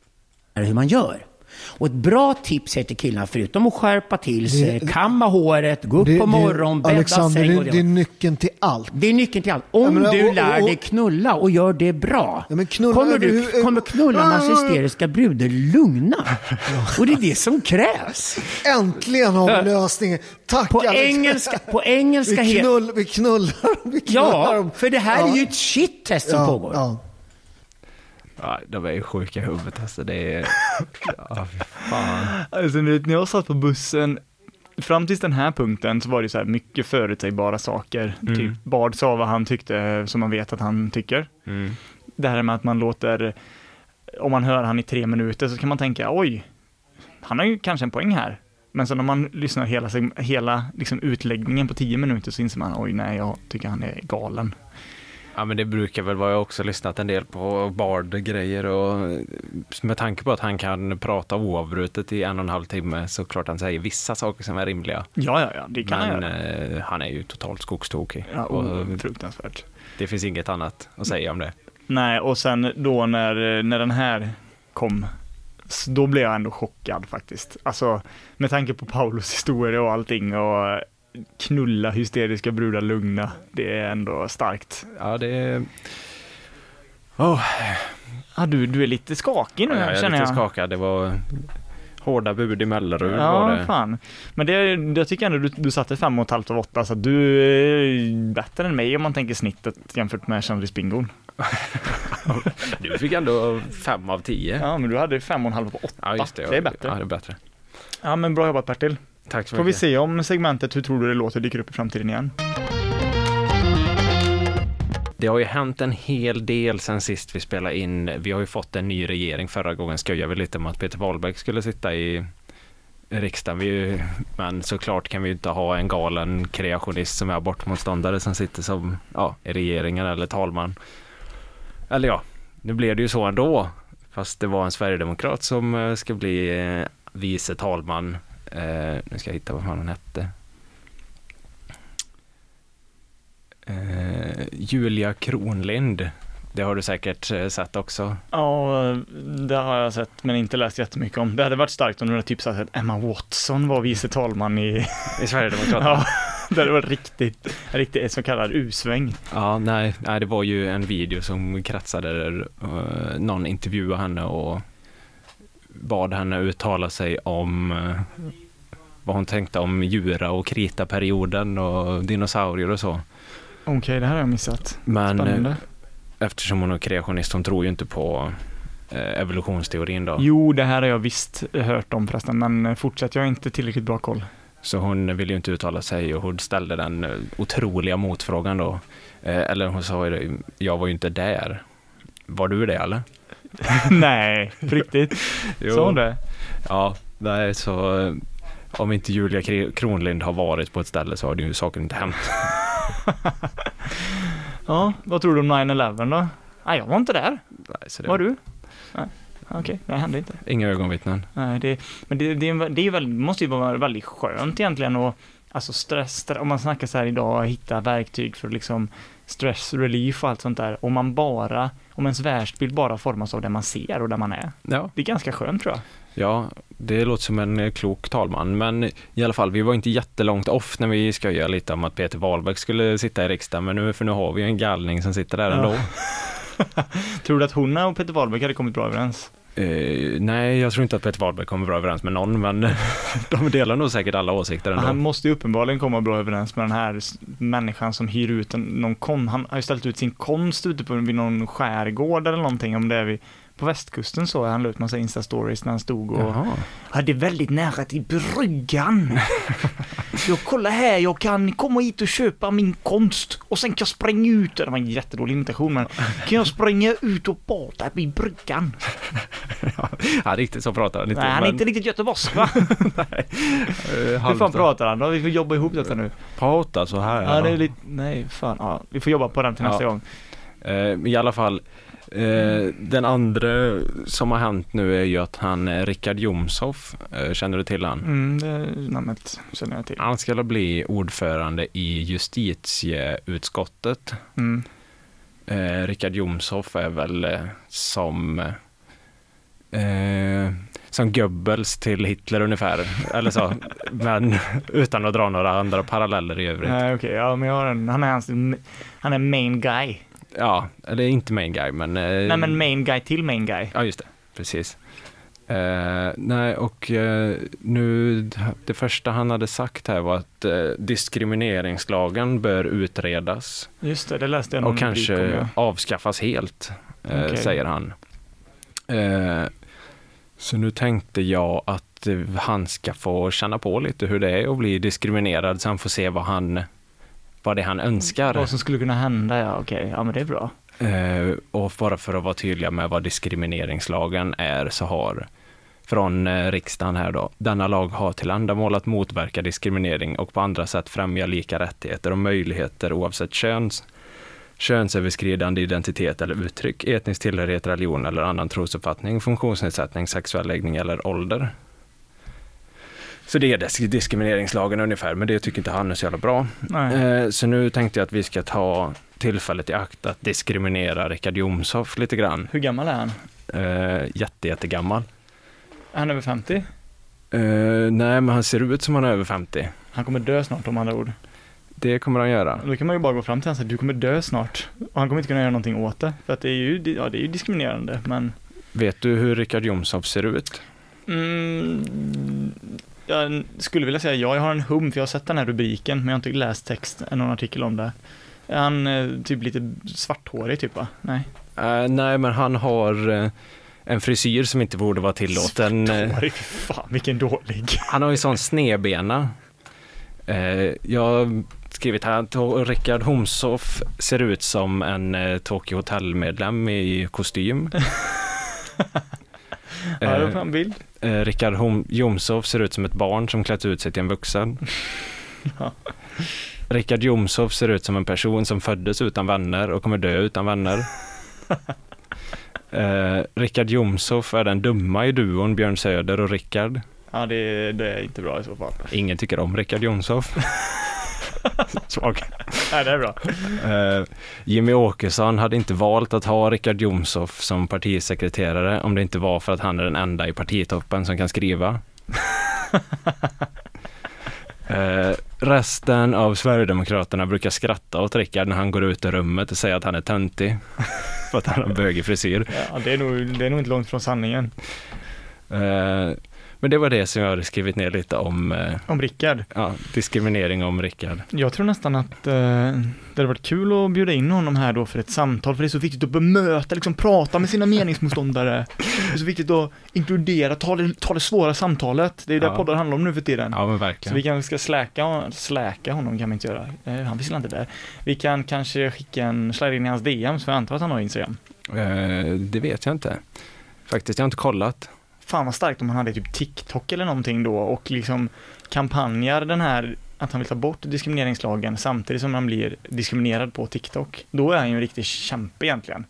är hur man gör. Och ett bra tips är till killarna, förutom att skärpa till sig, Det- kamma håret, gå upp Det- på morgonen, bädda Alexander, säng och det, det. är nyckeln till allt. Det är nyckeln till allt. Om Jag menar, du och- lär och- dig knulla och gör det bra, Ja, men knulla kommer, du, överhu- kommer knullarnas hysteriska brudar lugna. Och det är det som krävs. Äntligen har vi lösningen. Tack På Alex. engelska, på engelska Vi, knull, vi knullar, vi knullar Ja, för det här Ja. är ju ett shit-test som ja, pågår. Ja. De är ju sjuka i huvudet alltså. Det är... Ja, fy fan. Alltså nu, när jag satt på bussen, fram tills den här punkten så var det så här mycket förutsägbara saker. Mm. Typ Bard sa vad han tyckte, som man vet att han tycker. Mm. Det här med att man låter, om man hör han i tre minuter så kan man tänka, oj, han har ju kanske en poäng här. Men sen om man lyssnar hela, hela liksom utläggningen på tio minuter så inser man, oj nej, jag tycker han är galen. Ja men det brukar väl vara, jag har också lyssnat en del på Bard-grejer och med tanke på att han kan prata oavbrutet i en och en halv timme så klart han säger vissa saker som är rimliga. Ja, ja, ja, det kan han Men göra. eh, han är ju totalt skogstokig. Ja, och fruktansvärt. det finns inget annat att säga om det. Nej, och sen då när, när den här kom, då blev jag ändå chockad faktiskt. Alltså, med tanke på Paulos historia och allting och knulla hysteriska brudar lugna, det är ändå starkt. Ja det är... Oh, Ja, du, du är lite skakig nu jag är känner lite jag. skakad. Det var hårda bud i Mellerud var Ja, det. fan. Men det, jag tycker ändå du, du satte fem och ett halvt av åtta, så du är bättre än mig om man tänker snittet jämfört med kändisbingon. Du fick ändå fem av tio. Ja, men du hade fem och en halv på åtta. Ja, just det. det är bättre. Ja, det är bättre. Ja, men bra jobbat Bertil. Tack så Får vi se om segmentet Hur tror du det låter dyker upp i framtiden igen. Det har ju hänt en hel del sen sist vi spelade in. Vi har ju fått en ny regering. Förra gången skojade vi lite om att Peter Wahlbeck skulle sitta i riksdagen. Vi, men såklart kan vi ju inte ha en galen kreationist som är abortmotståndare som sitter som ja, i regeringen eller talman. Eller ja, nu blev det ju så ändå. Fast det var en sverigedemokrat som eh, ska bli eh, vice talman. Eh, nu ska jag hitta vad fan han hette. Eh, Julia Kronlind. Det har du säkert eh, sett också. Ja, det har jag sett men inte läst jättemycket om. Det hade varit starkt om du hade typ sagt att Emma Watson var vice talman i... I Sverigedemokraterna. Ja, det hade varit riktigt, riktigt så kallad U-sväng. Ja, nej, nej, det var ju en video som kretsade där uh, någon intervjuade henne och bad henne uttala sig om eh, vad hon tänkte om Jura och Krita-perioden och dinosaurier och så. Okej, det här har jag missat. Men eh, Spännande. eftersom hon är kreationist, hon tror ju inte på eh, evolutionsteorin då. Jo, det här har jag visst hört om förresten, men fortsätt, jag har inte tillräckligt bra koll. Så hon ville ju inte uttala sig och hon ställde den otroliga motfrågan då. Eller hon sa ju jag var ju inte där. Var du det eller? Nej, på riktigt. Sa hon det? Ja, nej, så eh, om inte Julia Kronlind har varit på ett ställe så har det ju saken inte hänt. Ja, vad tror du om 9-11 då? Nej, jag var inte där. Nej, så det Var du? Nej, okej, det hände inte. Inga ögonvittnen. Nej, det, men det, det, det är väl, måste ju vara väldigt skönt egentligen och alltså stress, stre- om man snackar så här idag, hitta verktyg för liksom stress relief och allt sånt där. Om man bara, om ens världsbild bara formas av det man ser och där man är. Ja, Det är ganska skönt tror jag. ja, det låter som en eh, klok talman, men i alla fall, vi var inte jättelångt off när vi skojade lite om att Peter Wahlbeck skulle sitta i riksdagen, men nu, för nu har vi ju en galning som sitter där Ja. ändå. Tror du att hon och Peter Wahlbeck hade kommit bra överens? Uh, nej, jag tror inte att Peter Wahlberg kommer bra överens med någon, men de delar nog säkert alla åsikter ändå. Han måste ju uppenbarligen komma bra överens med den här människan som hyr ut en, någon kon, han har ju ställt ut sin konst ute på vid någon skärgård eller någonting om det är vid, på västkusten så, han la ut massa Insta-stories när han stod och Jaha. Ja, det är väldigt nära till bryggan. jag kolla här, jag kan komma hit och köpa min konst och sen kan jag spränga ut, det var en jättedålig imitation men, kan jag spränga ut och bada vid bryggan? Ja, riktigt så pratar han inte. Nej, han är men- inte riktigt göteborgsk va? eh, Hur fan pratar han då? Vi får jobba ihop detta nu. Prata så här. Ja, det är lite, nej fan, ja, vi får jobba på den till Ja. nästa gång. Eh, I alla fall, eh, den andra som har hänt nu är ju att han, eh, Richard Jomshoff, eh, känner du till han? Mm, det namnet känner jag till. Han ska bli ordförande i justitieutskottet. Mm. Eh, Richard Jomshoff är väl som som Goebbels till Hitler ungefär, eller så, men utan att dra några andra paralleller i övrigt. Nej okej, ja men jag har en, han är hans, han är main guy. Ja, eller inte main guy, men... eh, Nej men main guy till main guy. Ja, just det. Precis. Eh, nej, och eh, nu, det första han hade sagt här var att eh, diskrimineringslagen bör utredas Just det, det läste jag och rubrik om, kanske ja. avskaffas helt, Okej. säger han. Så nu tänkte jag att han ska få känna på lite hur det är att bli diskriminerad, så han får se vad han vad det är han önskar. Vad som skulle kunna hända, ja okej, ja men det är bra. Eh, och bara för att vara tydliga med vad diskrimineringslagen är så har från eh, riksdagen här då, denna lag har till ändamål att motverka diskriminering och på andra sätt främja lika rättigheter och möjligheter oavsett köns, könsöverskridande identitet eller uttryck, etnisk tillhörighet, religion eller annan trosuppfattning, funktionsnedsättning, sexuell läggning eller ålder. Så det är disk- diskrimineringslagen ungefär, men det tycker inte han är så jävla bra. Eh, Så nu tänkte jag att vi ska ta tillfället i akt att diskriminera Richard Jomshoff lite grann. Hur gammal är han? Eh, jätte, jättegammal. Är han över 50? Eh, nej, men han ser ut som han är över 50. Han kommer dö snart om andra ord. Det kommer han göra. Då kan man ju bara gå fram till honom och säga du kommer dö snart. Och han kommer inte kunna göra någonting åt det. För att det är ju, ja, det är ju diskriminerande men Vet du hur Richard Jomshoff ser ut? mm, jag skulle vilja säga ja, jag har en hum för jag har sett den här rubriken men jag har inte läst text, någon artikel om det. Är han eh, typ lite svarthårig typ va? Nej. Eh, nej, men han har eh, en frisyr som inte borde vara tillåten. Fy fan vilken dålig. Han har ju sån snedbena. Eh, jag skrivit här att Rickard Homshoff ser ut som en eh, Tokyo Hotel-medlem i kostym. Ja, jag Eh, har en bild. Eh, Rickard Jomshof ser ut som ett barn som klätt ut sig till en vuxen. Ja. Rickard Jomshof ser ut som en person som föddes utan vänner och kommer dö utan vänner. eh, Rickard Jomshof är den dumma i duon Björn Söder och Rickard. Ja, det, det är inte bra i så fall. Ingen tycker om Rickard Jomshof. Svag. Nej, det är bra. Eh, Jimmy Åkesson hade inte valt att ha Rickard Jomshof som partisekreterare om det inte var för att han är den enda i partitoppen som kan skriva. Eh, resten av Sverigedemokraterna brukar skratta åt Rickard när han går ut ur rummet och säger att han är töntig. för att han har bögig frisyr. Ja, det, är nog, det är nog inte långt från sanningen. Eh, men det var det som jag hade skrivit ner lite om eh, Om Rickard. ja, diskriminering om Rickard. Jag tror nästan att eh, det hade varit kul att bjuda in honom här då för ett samtal, för det är så viktigt att bemöta, liksom prata med sina meningsmotståndare. Det är så viktigt att inkludera, ta det, ta det svåra samtalet. Det är ju det Ja. poddar handlar om nu för tiden. Ja men Så verkligen. vi kanske ska släka, släka honom kan vi inte göra. Eh, han finns inte där. Vi kan kanske skicka en, slide in i hans DMs, för jag antar att han har Instagram. Eh, det vet jag inte. Faktiskt, jag har inte kollat. Fan vad starkt om han hade typ TikTok eller någonting då och liksom kampanjar den här att han vill ta bort diskrimineringslagen samtidigt som han blir diskriminerad på TikTok. Då är han ju en riktig kämpe egentligen.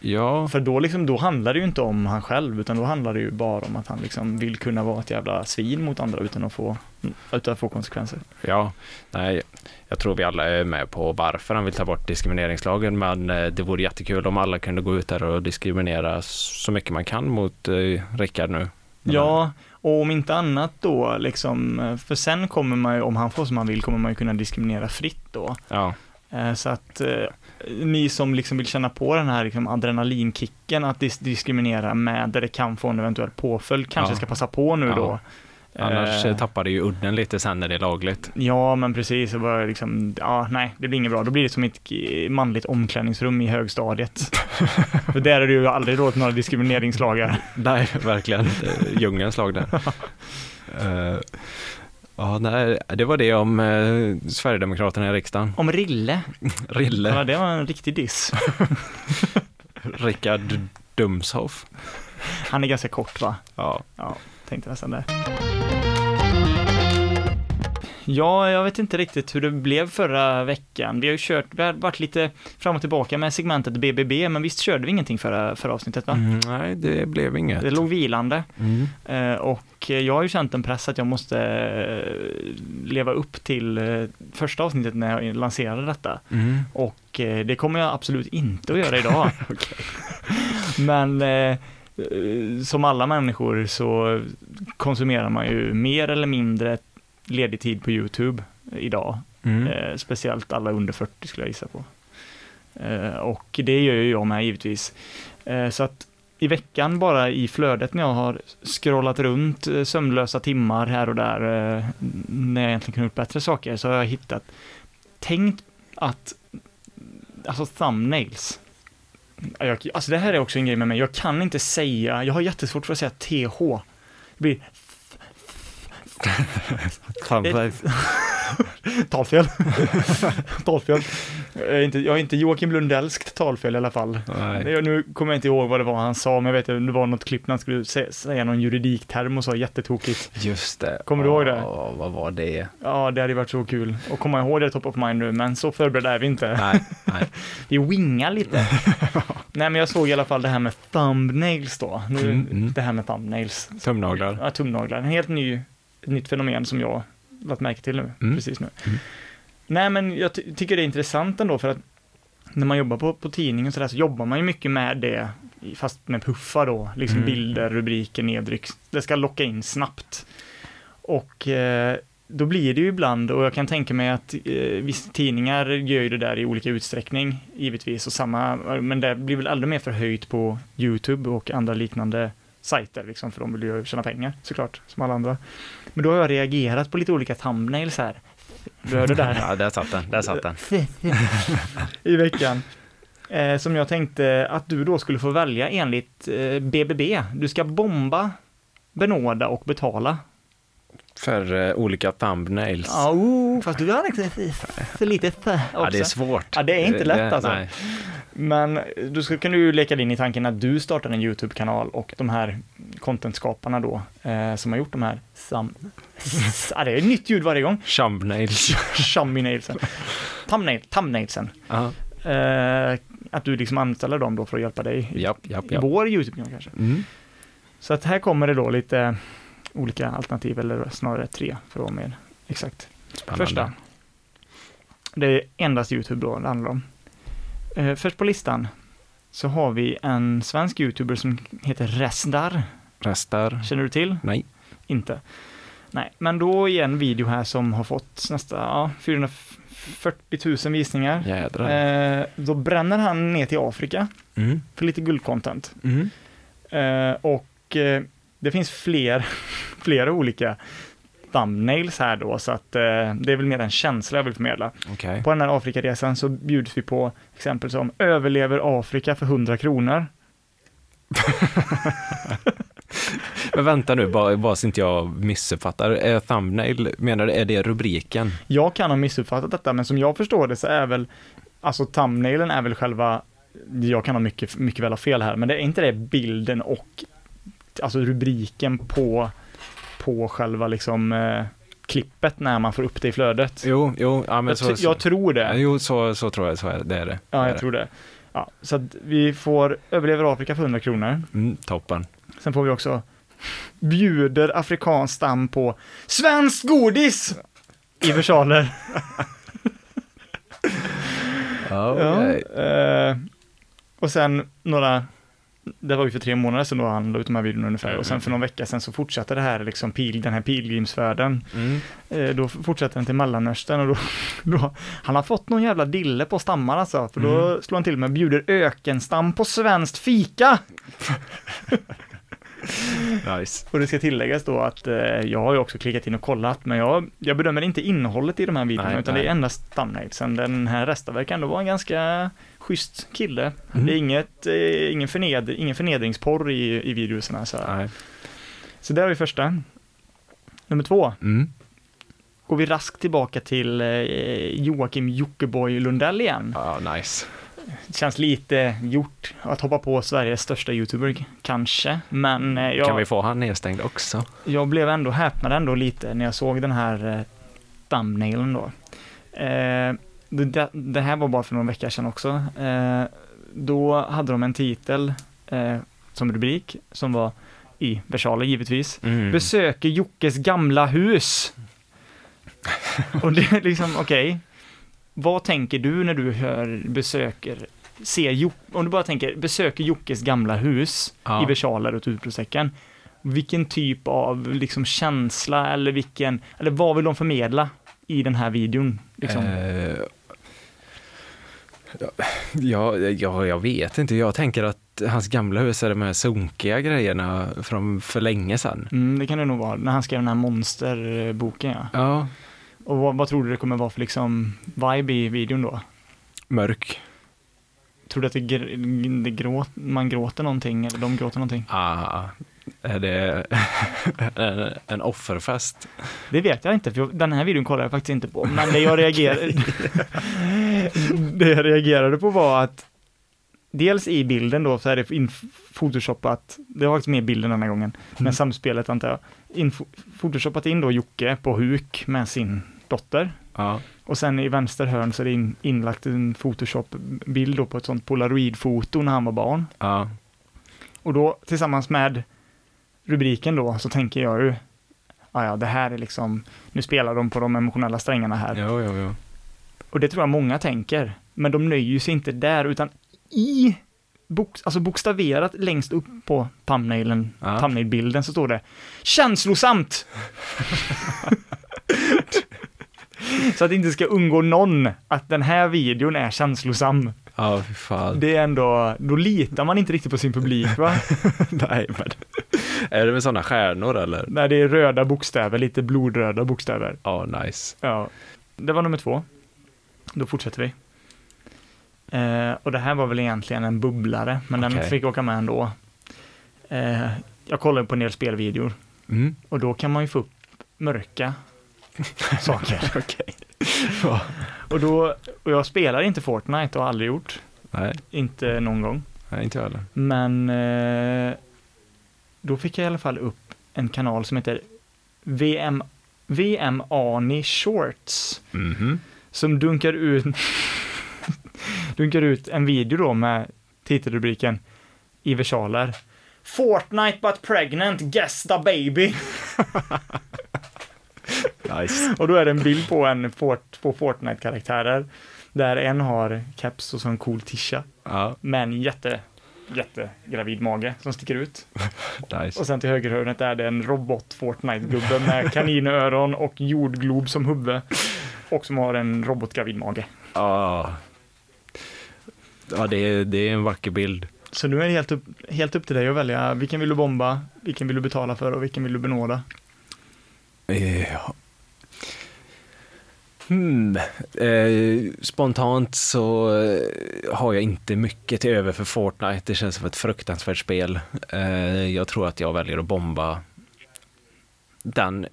Ja, För då liksom, då handlar det ju inte om han själv, utan då handlar det ju bara om att han liksom vill kunna vara ett jävla svin mot andra utan att få, utan att få konsekvenser. Ja, nej, jag tror vi alla är med på varför han vill ta bort diskrimineringslagen, men eh, det vore jättekul om alla kunde gå ut där och diskriminera så mycket man kan mot eh, Rickard nu. Ja, och om inte annat då liksom, eh, för sen kommer man ju, om han får som han vill, kommer man ju kunna diskriminera fritt då. Ja, Så att ni som liksom vill känna på den här liksom adrenalinkicken att dis- diskriminera med där det kan få en eventuell påföljd kanske Ja. ska passa på nu Ja. då. Annars Eh, eh, tappar det ju udden lite sen när det är lagligt. Ja, men precis. Det bara liksom, ja, nej, det blir inget bra. Då blir det som ett eh, manligt omklädningsrum i högstadiet. För där är det ju aldrig råd några diskrimineringslagar. Nej, verkligen. Djungelns lag där. Eh, ja, nej, det var det om Sverigedemokraterna i riksdagen. Om Rille. Rille, Ja, det var en riktig diss. Rickard Dumshoff. Han är ganska kort va? Ja. Ja, tänkte nästan det. Ja, jag vet inte riktigt hur det blev förra veckan. Vi har ju kört, vi har varit lite fram och tillbaka med segmentet BBB, men visst körde vi ingenting förra, förra avsnittet va? Mm, nej, det blev inget. Det låg vilande. Mm. Eh, och jag har ju känt en press att jag måste eh, leva upp till eh, första avsnittet när jag lanserade detta. Mm. Och det kommer jag absolut inte att göra idag. Men som alla människor så konsumerar man ju mer eller mindre ledig tid på YouTube idag. Mm. Eh, speciellt alla under 40 skulle jag gissa på. Eh, och det gör ju jag med givetvis. Eh, så att i veckan bara i flödet när jag har scrollat runt eh, sömnlösa timmar här och där, eh, när jag egentligen kunde gjort bättre saker, så har jag hittat, tänkt att, alltså thumbnails, jag, alltså det här är också en grej med mig, jag kan inte säga, jag har jättesvårt för att säga TH. Det blir. talfel. talfel. Jag är, inte, jag är inte Joakim Lundellskt talfel i alla fall. Jag, nu kommer jag inte ihåg vad det var han sa, men jag vet att det var något klipp när han skulle sä, säga någon juridikterm och sa jättetokigt. Just det. Kommer du ihåg det? Ja, vad var det? Ja, det hade varit så kul att komma ihåg det top of mind nu, men så förberedda är vi inte. Nej, nej. Vi wingar lite. Nej, men jag såg i alla fall det här med thumbnails då. Nu, Mm, mm. Det här med thumbnails. Tumnaglar. Ja, tumnaglar. En helt ny, nytt fenomen som jag lagt märke till nu, Mm. precis nu. Mm. Nej, men jag ty- tycker det är intressant ändå för att när man jobbar på, på tidning och sådär så jobbar man ju mycket med det, fast med puffar då, liksom Mm. bilder, rubriker, nedryck. Det ska locka in snabbt. Och eh, då blir det ju ibland, och jag kan tänka mig att eh, vissa tidningar gör ju det där i olika utsträckning, givetvis, och samma, men det blir väl aldrig mer förhöjt på YouTube och andra liknande sajter, liksom, för de vill ju tjäna pengar såklart, som alla andra. Men då har jag reagerat på lite olika thumbnails här. Du hörde där? Ja, där satt den. Där satt den. i veckan. Eh, som jag tänkte att du då skulle få välja enligt eh, BBB. Du ska bomba, benåda och betala. För eh, olika thumbnails. Ja, oh, fast du har för lite också. Ja, det är svårt. Ja, det är inte lätt alltså. nej. Men du ska, kan du leka dig in i tanken att du startar en YouTube-kanal och de här contentskaparna då, eh, som har gjort de här sam... ja, det är nytt ljud varje gång. Thumbnails. Thumbnailsen. Thumbnail, thumbnailsen. Ja, Eh, att du liksom anställer dem då för att hjälpa dig i, japp, japp, i japp. vår YouTube-kanal kanske. Mm. Så att här kommer det då lite olika alternativ, eller snarare tre för att vara mer exakt. Spännande. Första. Det är endast YouTube då det handlar om. Eh, först på listan så har vi en svensk YouTuber som heter Resdar. Restar? Känner du till? Nej. Inte. Nej, men då är en video här som har fått nästan ja, 440 000 visningar. Jädrar. Eh, då bränner han ner till Afrika Mm. för lite guldcontent. Mm. Eh, och eh, det finns fler, flera olika thumbnails här då, så att eh, det är väl mer en känsla jag vill förmedla. Okej. På den här Afrikaresan så bjuds vi på exempel som överlever Afrika för 100 kronor. Men vänta nu, bara, bara så inte jag missuppfattar. Är thumbnail, menar du, är det rubriken? Jag kan ha missuppfattat detta, men som jag förstår det så är väl, alltså thumbnailen är väl själva, jag kan ha mycket, mycket väl ha fel här, men det är inte det bilden och alltså rubriken på, på själva liksom eh, klippet när man får upp det i flödet. Jo, jo, ja men jag, så, jag tror Ja, det. Jo, så, så tror jag, så är det. det är det. Ja, Det är jag det. tror det. Ja, så att vi får överlever Afrika för 100 kronor. Mm, toppen. Sen får vi också bjuder afrikansk stam på svenskt godis i versaler. Ja, Ja, eh, och sen några, det var ju för tre månader sedan då han la ut de här videorna ungefär, och sen för någon vecka sedan så fortsatte det här liksom pil, den här pilgrimsfärden. Mm. Eh, då fortsätter den till Mellanöstern och då, då, han har fått någon jävla dille på stammar alltså, för då slår han till med bjuder ökenstam på svenskt fika. Nice. Och det ska tilläggas då att eh, jag har ju också klickat in och kollat, men jag, jag bedömer inte innehållet i de här videorna, Nej, utan nej. det är endast thumbnailsen. Den här resten verkar ändå vara en ganska schysst kille. Mm. Det är inget, eh, ingen, förned, ingen förnedringsporr i, i videorna. Så, Nej. så där har vi första. Nummer två, Mm. går vi raskt tillbaka till eh, Joakim Jockiboi Lundell igen. Ja, nice. Det känns lite gjort att hoppa på Sveriges största YouTuber, kanske, men eh, jag... Kan vi få han nedstängd också? jag blev ändå häpnad ändå lite när jag såg den här eh, thumbnailen då. Eh, det, det här var bara för några veckor sedan också. Eh, då hade de en titel eh, som rubrik som var i versaler givetvis. Mm. Besöker Jockes gamla hus. Och det är liksom, okej. Vad tänker du när du hör besöker, ser Jocke, om du bara tänker besöker Jockes gamla hus Ja. i versaler och utropstecken. Vilken typ av liksom känsla eller vilken, eller vad vill de förmedla i den här videon? Liksom? Eh, ja, ja, jag vet inte. Jag tänker att hans gamla hus är de här sunkiga grejerna från för länge sedan. Mm, det kan det nog vara, när han skrev den här monsterboken ja. Ja, Och vad, vad tror du det kommer vara för liksom vibe i videon då? mörk. Tror du att det, gr- det gråt, man gråter någonting eller de gråter någonting? Ah, är det en, en offerfest? Det vet jag inte, för den här videon kollar jag faktiskt inte på. Men det jag reagerade, det jag reagerade på var att dels i bilden då så är det in, photoshoppat, det var faktiskt med bilden den här gången, men samspelet antar jag, in, photoshoppat in då Jocke på huk med sin dotter. Ja. Och sen i vänster hörn så är det in, inlagt en photoshop-bild då på ett sånt polaroid-foto när han var barn. Ja. Och då tillsammans med rubriken då så tänker jag ju, ja ja det här är liksom, nu spelar de på de emotionella strängarna här. Jo, jo, jo. Och det tror jag många tänker. Men de nöjer sig inte där utan i bok, alltså bokstaverat längst upp på thumbnailen, Ja. thumbnail-bilden så står det känslosamt. så att det inte ska undgå någon att den här videon är känslosam. Ja, fy fan. Det är ändå, då litar man inte riktigt på sin publik va? Nej, men. Är det med sådana stjärnor eller? När det är röda bokstäver, lite blodröda bokstäver. Ja, nice. Ja, det var nummer två. Då fortsätter vi. Eh, och det här var väl egentligen en bubblare, men den Okej. fick åka med ändå. Eh, jag kollade på en del spelvideor Mm. och då kan man ju få upp mörka saker. Och, då, och jag spelar inte Fortnite och har aldrig gjort. Nej, Inte någon gång. nej, inte jag heller. Men eh, då fick jag i alla fall upp en kanal som heter VM, VM Ani Shorts. Mhm. Som dunkar ut, dunkar ut en video då med titelrubriken i versaler. Fortnite but pregnant, guess the baby. Nice. Och då är det en bild på en Fort, två Fortnite-karaktärer. Där en har keps och så en cool tisha. Ja, Med en jätte, jätte gravid mage som sticker ut. nice. Och sen till högerhörnet är det en robot Fortnite-gubbe med kaninöron och jordglob som huvud. Och som har en robotgravid mage. Ja, ja det, är, det är en vacker bild. Så nu är det helt upp, helt upp till dig att välja vilken vill du bomba, vilken vill du betala för och vilken vill du benåda. Ja. Hmm. Eh, spontant så eh, har jag inte mycket till över för Fortnite. Det känns som ett fruktansvärt spel. Eh, jag tror att jag väljer att bomba den.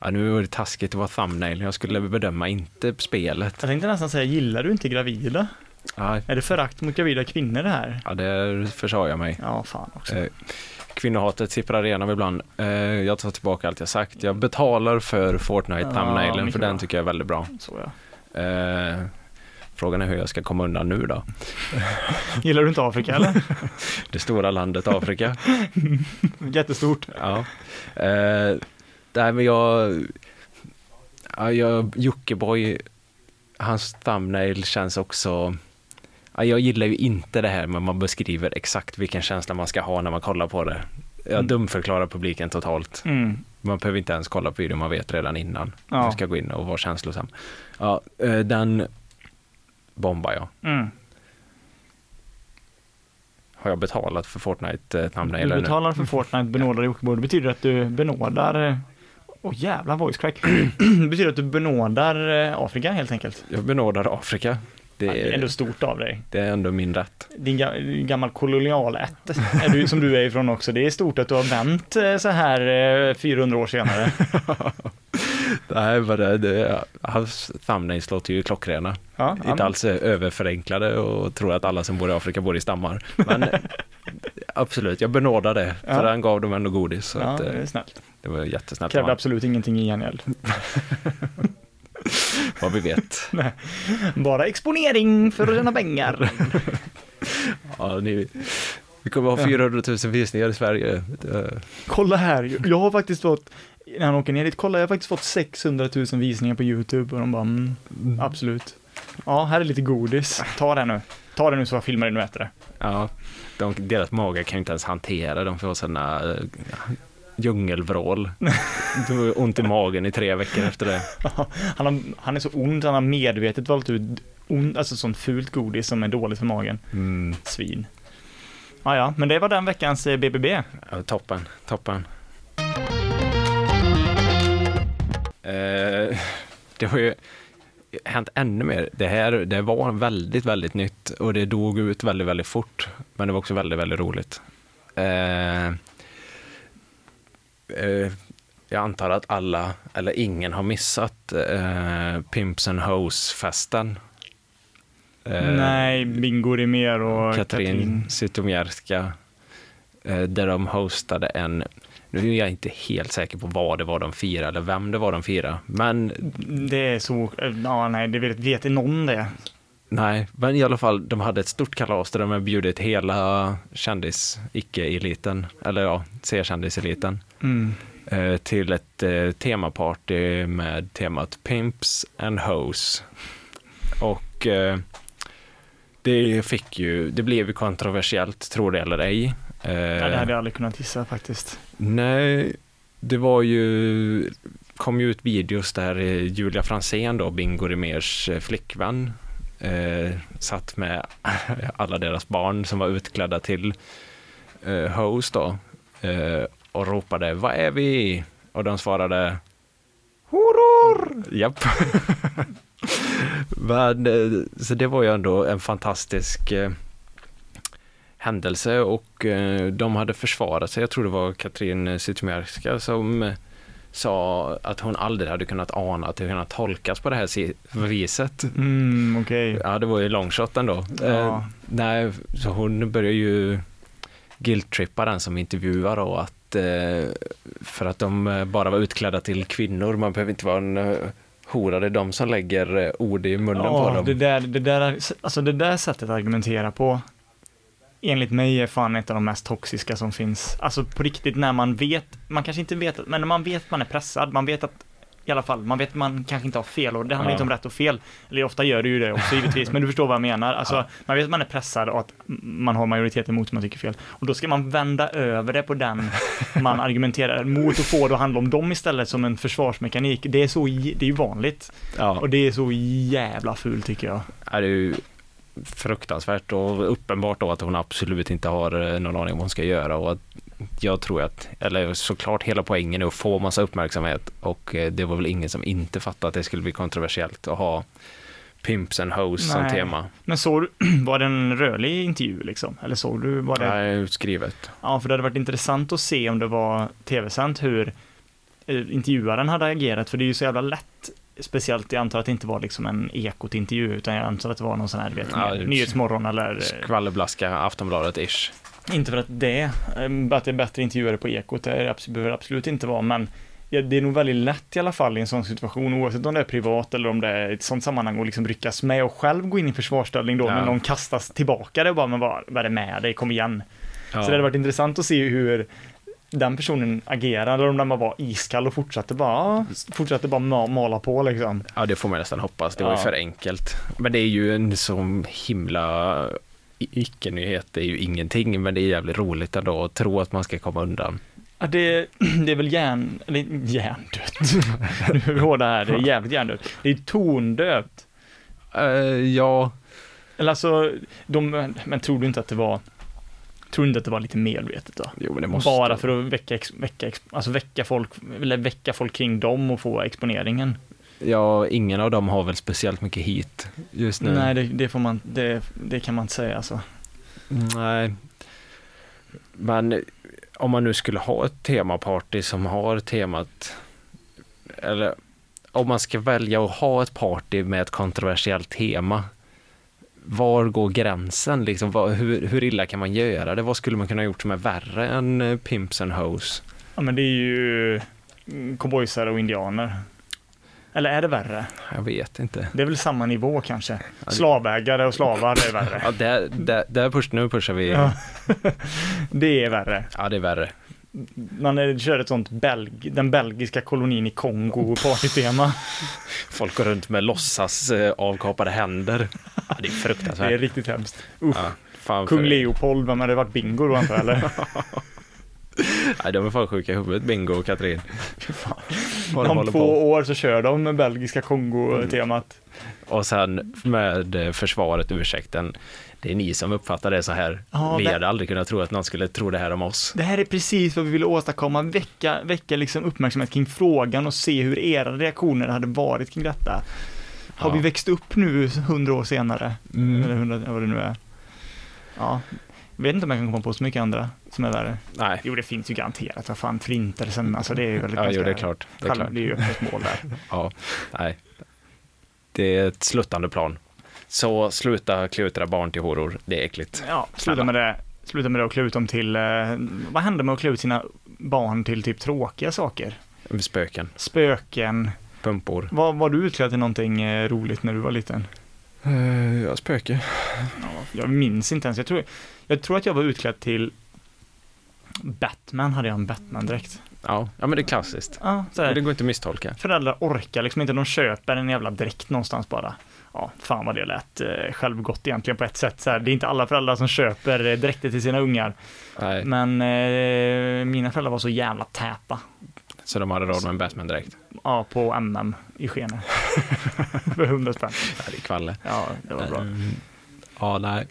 Ja, nu var det taskigt att vara thumbnail. Jag skulle bedöma inte spelet. Jag tänkte nästan säga, gillar du inte gravida? Ja, Är det förakt mot gravida kvinnor det här? ja det försade jag mig. Ja, fan också. Eh, Kvinnohatet sipprar igenom ibland. Eh, jag tar tillbaka allt jag sagt. Jag betalar för Fortnite Ja, thumbnailen för den tycker jag är väldigt bra. Så ja. Eh, frågan är hur jag ska komma undan nu då. Gillar du inte Afrika eller? Det stora landet Afrika. Jättestort. ja. Eh, nej men jag, ja, jag, Jockiboi, hans thumbnail känns också, ja, jag gillar ju inte det här med man beskriver exakt vilken känsla man ska ha när man kollar på det. Jag Mm. dumförklarar publiken totalt. Mm. Man behöver inte ens kolla på videon, man vet redan innan. Ja. Man ska gå in och vara känslosam. Ja, eh, den bombar jag. Mm. Har jag betalat för Fortnite eh, Du thumbnail nu? betalar för Fortnite, benådar Jockiboi. Det betyder att du benådar... eh, Åh jävla voice crack. det betyder att du benådar Afrika helt enkelt. Jag benådar Afrika. Det Det är ändå stort av dig. det är ändå min rätt. Din ga- gammal du, som du är ifrån också. Det är stort att du har vänt eh, så här eh, 400 år senare. Nej, vad det, det, hans thumbnails låter ju klockrena. Ja, Inte alls eh, överförenklade och tror att alla som bor i Afrika bor i stammar. Men eh, absolut, jag benådar det. För Ja. han gav dem ändå godis. Så Ja, att, det eh, är snällt. det var jättesnällt Krävde absolut ingenting i gengäld. vad vi vet. Bara exponering för att tjäna pengar. Ja, ni, vi kommer ha 400 000 visningar i Sverige. Det- Kolla här, jag har faktiskt fått, när han åker ner dit, kolla jag har faktiskt fått 600 000 visningar på YouTube och de bara, mm, absolut. Ja, här är lite godis, ta det nu. Ta det nu så jag filmar det nu äter det. Ja, de, deras magar kan ju inte ens hantera, de får sådana uh, djungelvrål. De har ont i magen i tre veckor efter det. Han, har, han är så ond, han har medvetet valt ut ond, alltså sånt fult godis som är dåligt för magen. Mm, Svin. Ja, ja, men det var den veckans eh, BBB. ja, toppen, toppen. Eh, det har ju hänt ännu mer. Det här det var väldigt, väldigt nytt och det dog ut väldigt, väldigt fort. Men det var också väldigt, väldigt roligt. Eh, eh, jag antar att alla, eller ingen har missat eh, Pimps and Hoes-festen. Eh, Nej, Bingo Rimér och Katrin Katrin. Zytomierska, eh, där de hostade en, nu är jag inte helt säker på vad det var de firade eller vem det var de firade, men Det är så, ja nej, det vet, vet någon det. Nej, men i alla fall, de hade ett stort kalas där de har bjudit hela kändis, icke-eliten, eller ja, C-kändiseliten, Mm. eh, till ett eh, temaparty med temat Pimps and Hoes. Och eh, det fick ju, det blev ju kontroversiellt, tror det eller ej. Ja, det hade jag aldrig kunnat gissa faktiskt. Nej, det var ju, kom ju ut videos där Julia Fransén då, Bingo Rimérs flickvän, eh, satt med alla deras barn som var utklädda till eh, host då eh, och ropade Vad är vi? Och de svarade Horor! Japp. Men, eh, så det var ju ändå en fantastisk eh, händelse och eh, de hade försvarat sig. Jag tror det var Katrin Zytomierska som eh, sa att hon aldrig hade kunnat ana att det kunnat tolkas på det här viset. Mm, okej. Ja, det var ju long shot ändå. Ja. Eh, nej, så hon börjar ju guilt-trippa den som intervjuar och att eh, för att de eh, bara var utklädda till kvinnor, man behöver inte vara en eh, hora, det är de som lägger eh, ord i munnen på Ja, dem. det där, det där, alltså det där sättet att argumentera på, enligt mig är fan ett av de mest toxiska som finns. Alltså på riktigt när man vet, man kanske inte vet, men när man vet att man är pressad, man vet att i alla fall, man vet att man kanske inte har fel och det handlar Ja. inte om rätt och fel. Eller ofta gör det ju det också givetvis, men du förstår vad jag menar. Alltså, man vet att man är pressad och att man har majoriteten emot som man tycker fel. Och då ska man vända över det på den man argumenterar mot och få det att handla om dem istället som en försvarsmekanik. Det är så, det är ju vanligt. Ja. Och det är så jävla fult tycker jag. är ju fruktansvärt och uppenbart då att hon absolut inte har eh, någon aning om vad hon ska göra och att jag tror att, eller såklart hela poängen är att få massa uppmärksamhet och eh, det var väl ingen som inte fattade att det skulle bli kontroversiellt att ha Pimps and Hoes som tema. Men såg du, var det en rörlig intervju liksom? Eller såg du, var det? Nej, utskrivet. Ja, för det hade varit intressant att se om det var tv-sänt hur eh, intervjuaren hade agerat, för det är ju så jävla lätt Speciellt, jag antar att det inte var liksom en ekot-intervju, utan jag antar att det var någon sån här, du vet, Ja, Nyhetsmorgon eller... Skvallerblaska, Aftonbladet-ish. Inte för att det, eh, att det är bättre intervjuare på Ekot, det absolut, behöver det absolut inte vara, men det är nog väldigt lätt i alla fall i en sån situation, oavsett om det är privat eller om det är ett sånt sammanhang, och liksom ryckas med och själv gå in i försvarsställning då, Ja. när någon kastas tillbaka det och bara, men vad, vad är det med dig, kom igen. Ja. Så det hade varit intressant att se hur den personen agerar, eller om den bara var iskall och fortsatte bara, fortsatte bara ma- mala på liksom. Ja, det får man nästan hoppas. Det var ju Ja. för enkelt. Men det är ju en så himla icke-nyhet. Det är ju ingenting, men det är jävligt roligt ändå att tro att man ska komma undan. Ja, det, det är väl hjärn, eller hjärndött. nu är vi hårda här, det är jävligt hjärndött. Det är tondött. Eh, ja, Eller alltså, de, men tror du inte att det var, tror inte att det var lite medvetet då? jo men det måste... Bara för att väcka, väcka, alltså väcka folk, eller väcka folk kring dem och få exponeringen. Ja, ingen av dem har väl speciellt mycket hit just nu. Nej, det, det får man, det, det kan man inte säga alltså. Nej. Men om man nu skulle ha ett temaparty som har temat, eller om man ska välja att ha ett party med ett kontroversiellt tema, var går gränsen? Liksom, vad, hur, hur illa kan man göra det? Vad skulle man kunna gjort som är värre än eh, Pimps and Hoes? Ja, men det är ju mm, cowboysare och indianer. Eller är det värre? Jag vet inte. Det är väl samma nivå kanske. Slavägare och slavar är värre. Ja, där, där, där push, nu pushar vi. Ja. Ja. Det är värre. det är värre. Man kör ett sånt belg, den belgiska kolonin i Kongo partytema. Folk går runt med låtsas eh, avkapade händer. Ja, det är Det fruktansvärt. är riktigt hemskt. Usch. Ja, Kung Leopold, vem hade varit bingo då antar jag eller? Nej, de är fan sjuka i huvudet, Bingo och Katrin. Om två på. år så kör de med belgiska Kongo-temat. Och sen med eh, försvaret, ursäkten. Det är ni som uppfattar det så här. Ja, vi det- hade aldrig kunnat tro att någon skulle tro det här om oss. Det här är precis vad vi ville åstadkomma, väcka, väcka liksom uppmärksamhet kring frågan och se hur era reaktioner hade varit kring detta. Har Ja. vi växt upp nu hundra år senare? Mm. Eller hundra, vad det nu är. Ja, jag vet inte om jag kan komma på så mycket andra som är värre. Nej, Jo, det finns ju garanterat. Vad fan, förintelsen, alltså det är ju väldigt ja, jo, det är klart. Det är klart. det är ju öppet mål där. Ja, nej. Det är ett sluttande plan. Så sluta klutra barn till horor. Det är äckligt. Ja, sluta med det. Sluta med det och klä ut dem till, eh, vad hände med att klä ut sina barn till typ tråkiga saker? Spöken, Spöken. pumpor. Var, var du utklädd till någonting eh, roligt när du var liten? Uh, ja, spöke. Jag minns inte ens. Jag tror, jag tror att jag var utklädd till Batman, hade jag en Batman-dräkt. Ja, ja, men det är klassiskt. Ja, Det går inte att misstolka. Föräldrar orkar liksom inte, de köper en jävla dräkt någonstans bara. Ja, fan vad det lät eh, självgott egentligen på ett sätt. Så här, det är inte alla föräldrar som köper eh, dräkter till sina ungar. Nej, Men eh, mina föräldrar var så jävla täta. så de hade råd med en Batman-dräkt. Ja, på MM i Skene. För 100 spänn. Ja, det är kvalle. Ja, det var bra. Mm. Ja, nej.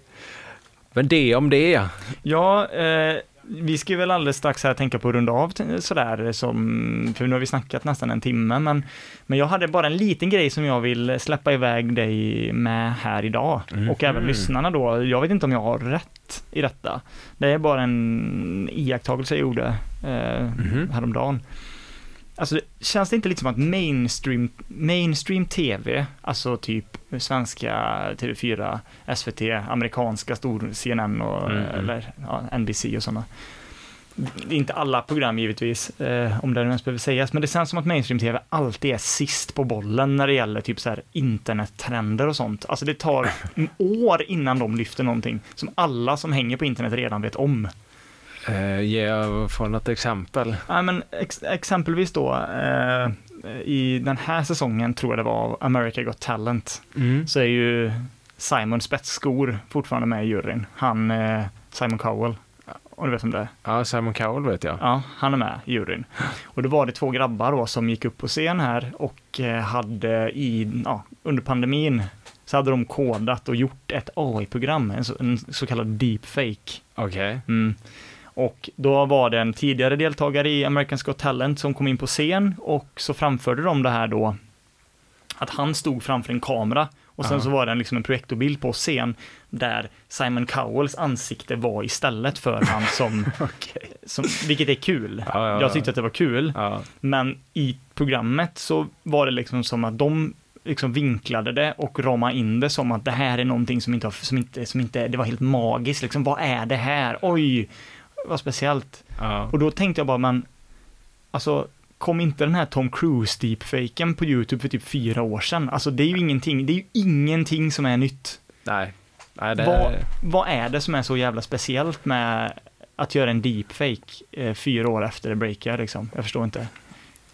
Men det om det. Ja, eh, vi ska ju väl alldeles strax här tänka på att runda av sådär som, för nu har vi snackat nästan en timme, men, men jag hade bara en liten grej som jag vill släppa iväg dig med här idag. Och även lyssnarna då. Jag vet inte om jag har rätt i detta. Det är bara en iakttagelse jag gjorde eh, häromdagen. Alltså, känns det inte lite som att mainstream, mainstream tv, alltså typ svenska TV4, SVT, amerikanska stor CNN och, Mm. eller ja, NBC och sådana. Inte alla program givetvis, eh, om det ens behöver sägas, men det känns som att mainstream-tv alltid är sist på bollen när det gäller typ så här internettrender och sånt. Alltså det tar år innan de lyfter någonting som alla som hänger på internet redan vet om. Uh, ge få något exempel. Ja, men ex exempelvis då, eh, i den här säsongen tror jag det var, America Got Talent, så är ju Simon Spetsskor fortfarande med i juryn. Han, eh, Simon Cowell, om du vet om det är. Ja, Simon Cowell vet jag. Ja, han är med i juryn. Och då var det två grabbar då som gick upp på scen här och eh, hade i, ja, under pandemin så hade de kodat och gjort ett AI-program, en så, en så kallad deepfake. Okej. Mm. Och då var det en tidigare deltagare i America's Got Talent som kom in på scen och så framförde de det här då att han stod framför en kamera och sen Ja. så var det en, liksom en projektorbild på scen där Simon Cowells ansikte var istället för han som, som vilket är kul. Ja, ja, Jag ja. tyckte att det var kul. Men i programmet så var det liksom som att de liksom vinklade det och ramade in det som att det här är någonting som inte, har- som inte, som inte, det var helt magiskt liksom. Vad är det här? Oj, vad speciellt. Ja. Och då tänkte jag bara, men alltså kom inte den här Tom Cruise deepfaken på YouTube för typ fyra år sedan? Alltså det är ju ingenting, det är ju ingenting som är nytt. Nej. Nej, det... Vad, vad är det som är så jävla speciellt med att göra en deepfake eh, fyra år efter det breakar liksom? Jag förstår inte.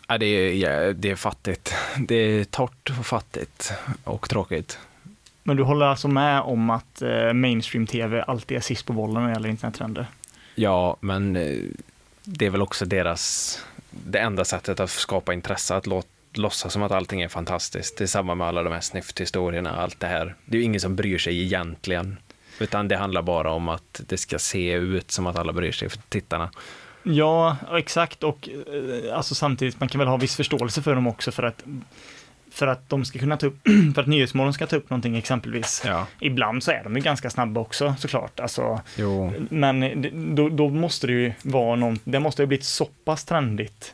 Nej, det, är, ja, det är fattigt. Det är torrt och fattigt och tråkigt. Men du håller alltså med om att eh, mainstream-tv alltid är sist på bollen när det gäller internettrender? Ja, men eh, det är väl också deras, det enda sättet att skapa intresse, att låta låtsas som att allting är fantastiskt. Det är samma med alla de här snyfthistorierna, allt det här. Det är ju ingen som bryr sig egentligen. Utan det handlar bara om att det ska se ut som att alla bryr sig för tittarna. Ja, exakt och eh, alltså samtidigt, man kan väl ha viss förståelse för dem också för att för att de ska kunna ta upp, för att Nyhetsmorgon ska ta upp någonting exempelvis. Ja, Ibland så är de ju ganska snabba också såklart, alltså, jo. men det- då, då måste det ju vara någon, det måste ju blivit så pass trendigt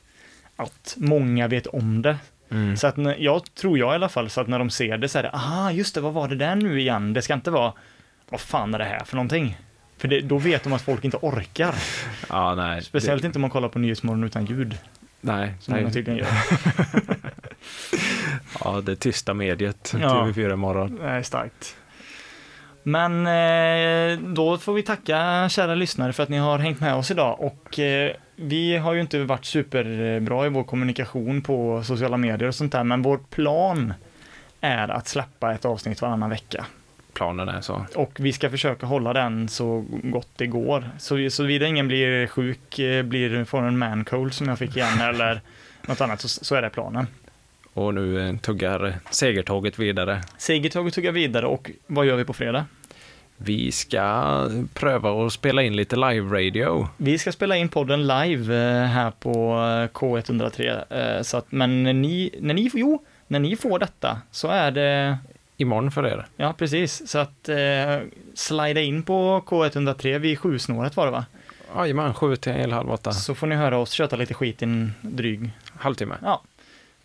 att många vet om det. Mm. Så att när, jag tror jag i alla fall, så att när de ser det så är det, aha, just det, vad var det där nu igen? Det ska inte vara, vad fan är det här för någonting? För det, då vet de att folk inte orkar. Ja, nej. Speciellt inte om man kollar på Nyhetsmorgon utan ljud, Det, nej, som många nej. tydligen gör. Ja, det tysta mediet, Ja. TV4 Morgon. Det är starkt. Men eh, då får vi tacka kära lyssnare för att ni har hängt med oss idag och eh, vi har ju inte varit superbra i vår kommunikation på sociala medier och sånt där, men vår plan är att släppa ett avsnitt varannan vecka. Planen är så. Och vi ska försöka hålla den så gott det går. Så såvida ingen blir sjuk, eh, blir, får en man cold som jag fick igen eller något annat, så, så är det planen. Och nu eh, tuggar segertåget vidare. Segertåget tuggar vidare och vad gör vi på fredag? Vi ska pröva att spela in lite live-radio. Vi ska spela in podden live eh, här på eh, K103. eh, Så att, men när ni, när ni, jo, när ni får detta så är det, Imorgon för er. ja precis, så att eh, slida in på K103 vid sjusnåret var det va? Jajamän, sju till halv åtta. Så får ni höra oss köta lite skit i en dryg, Halvtimme. ja.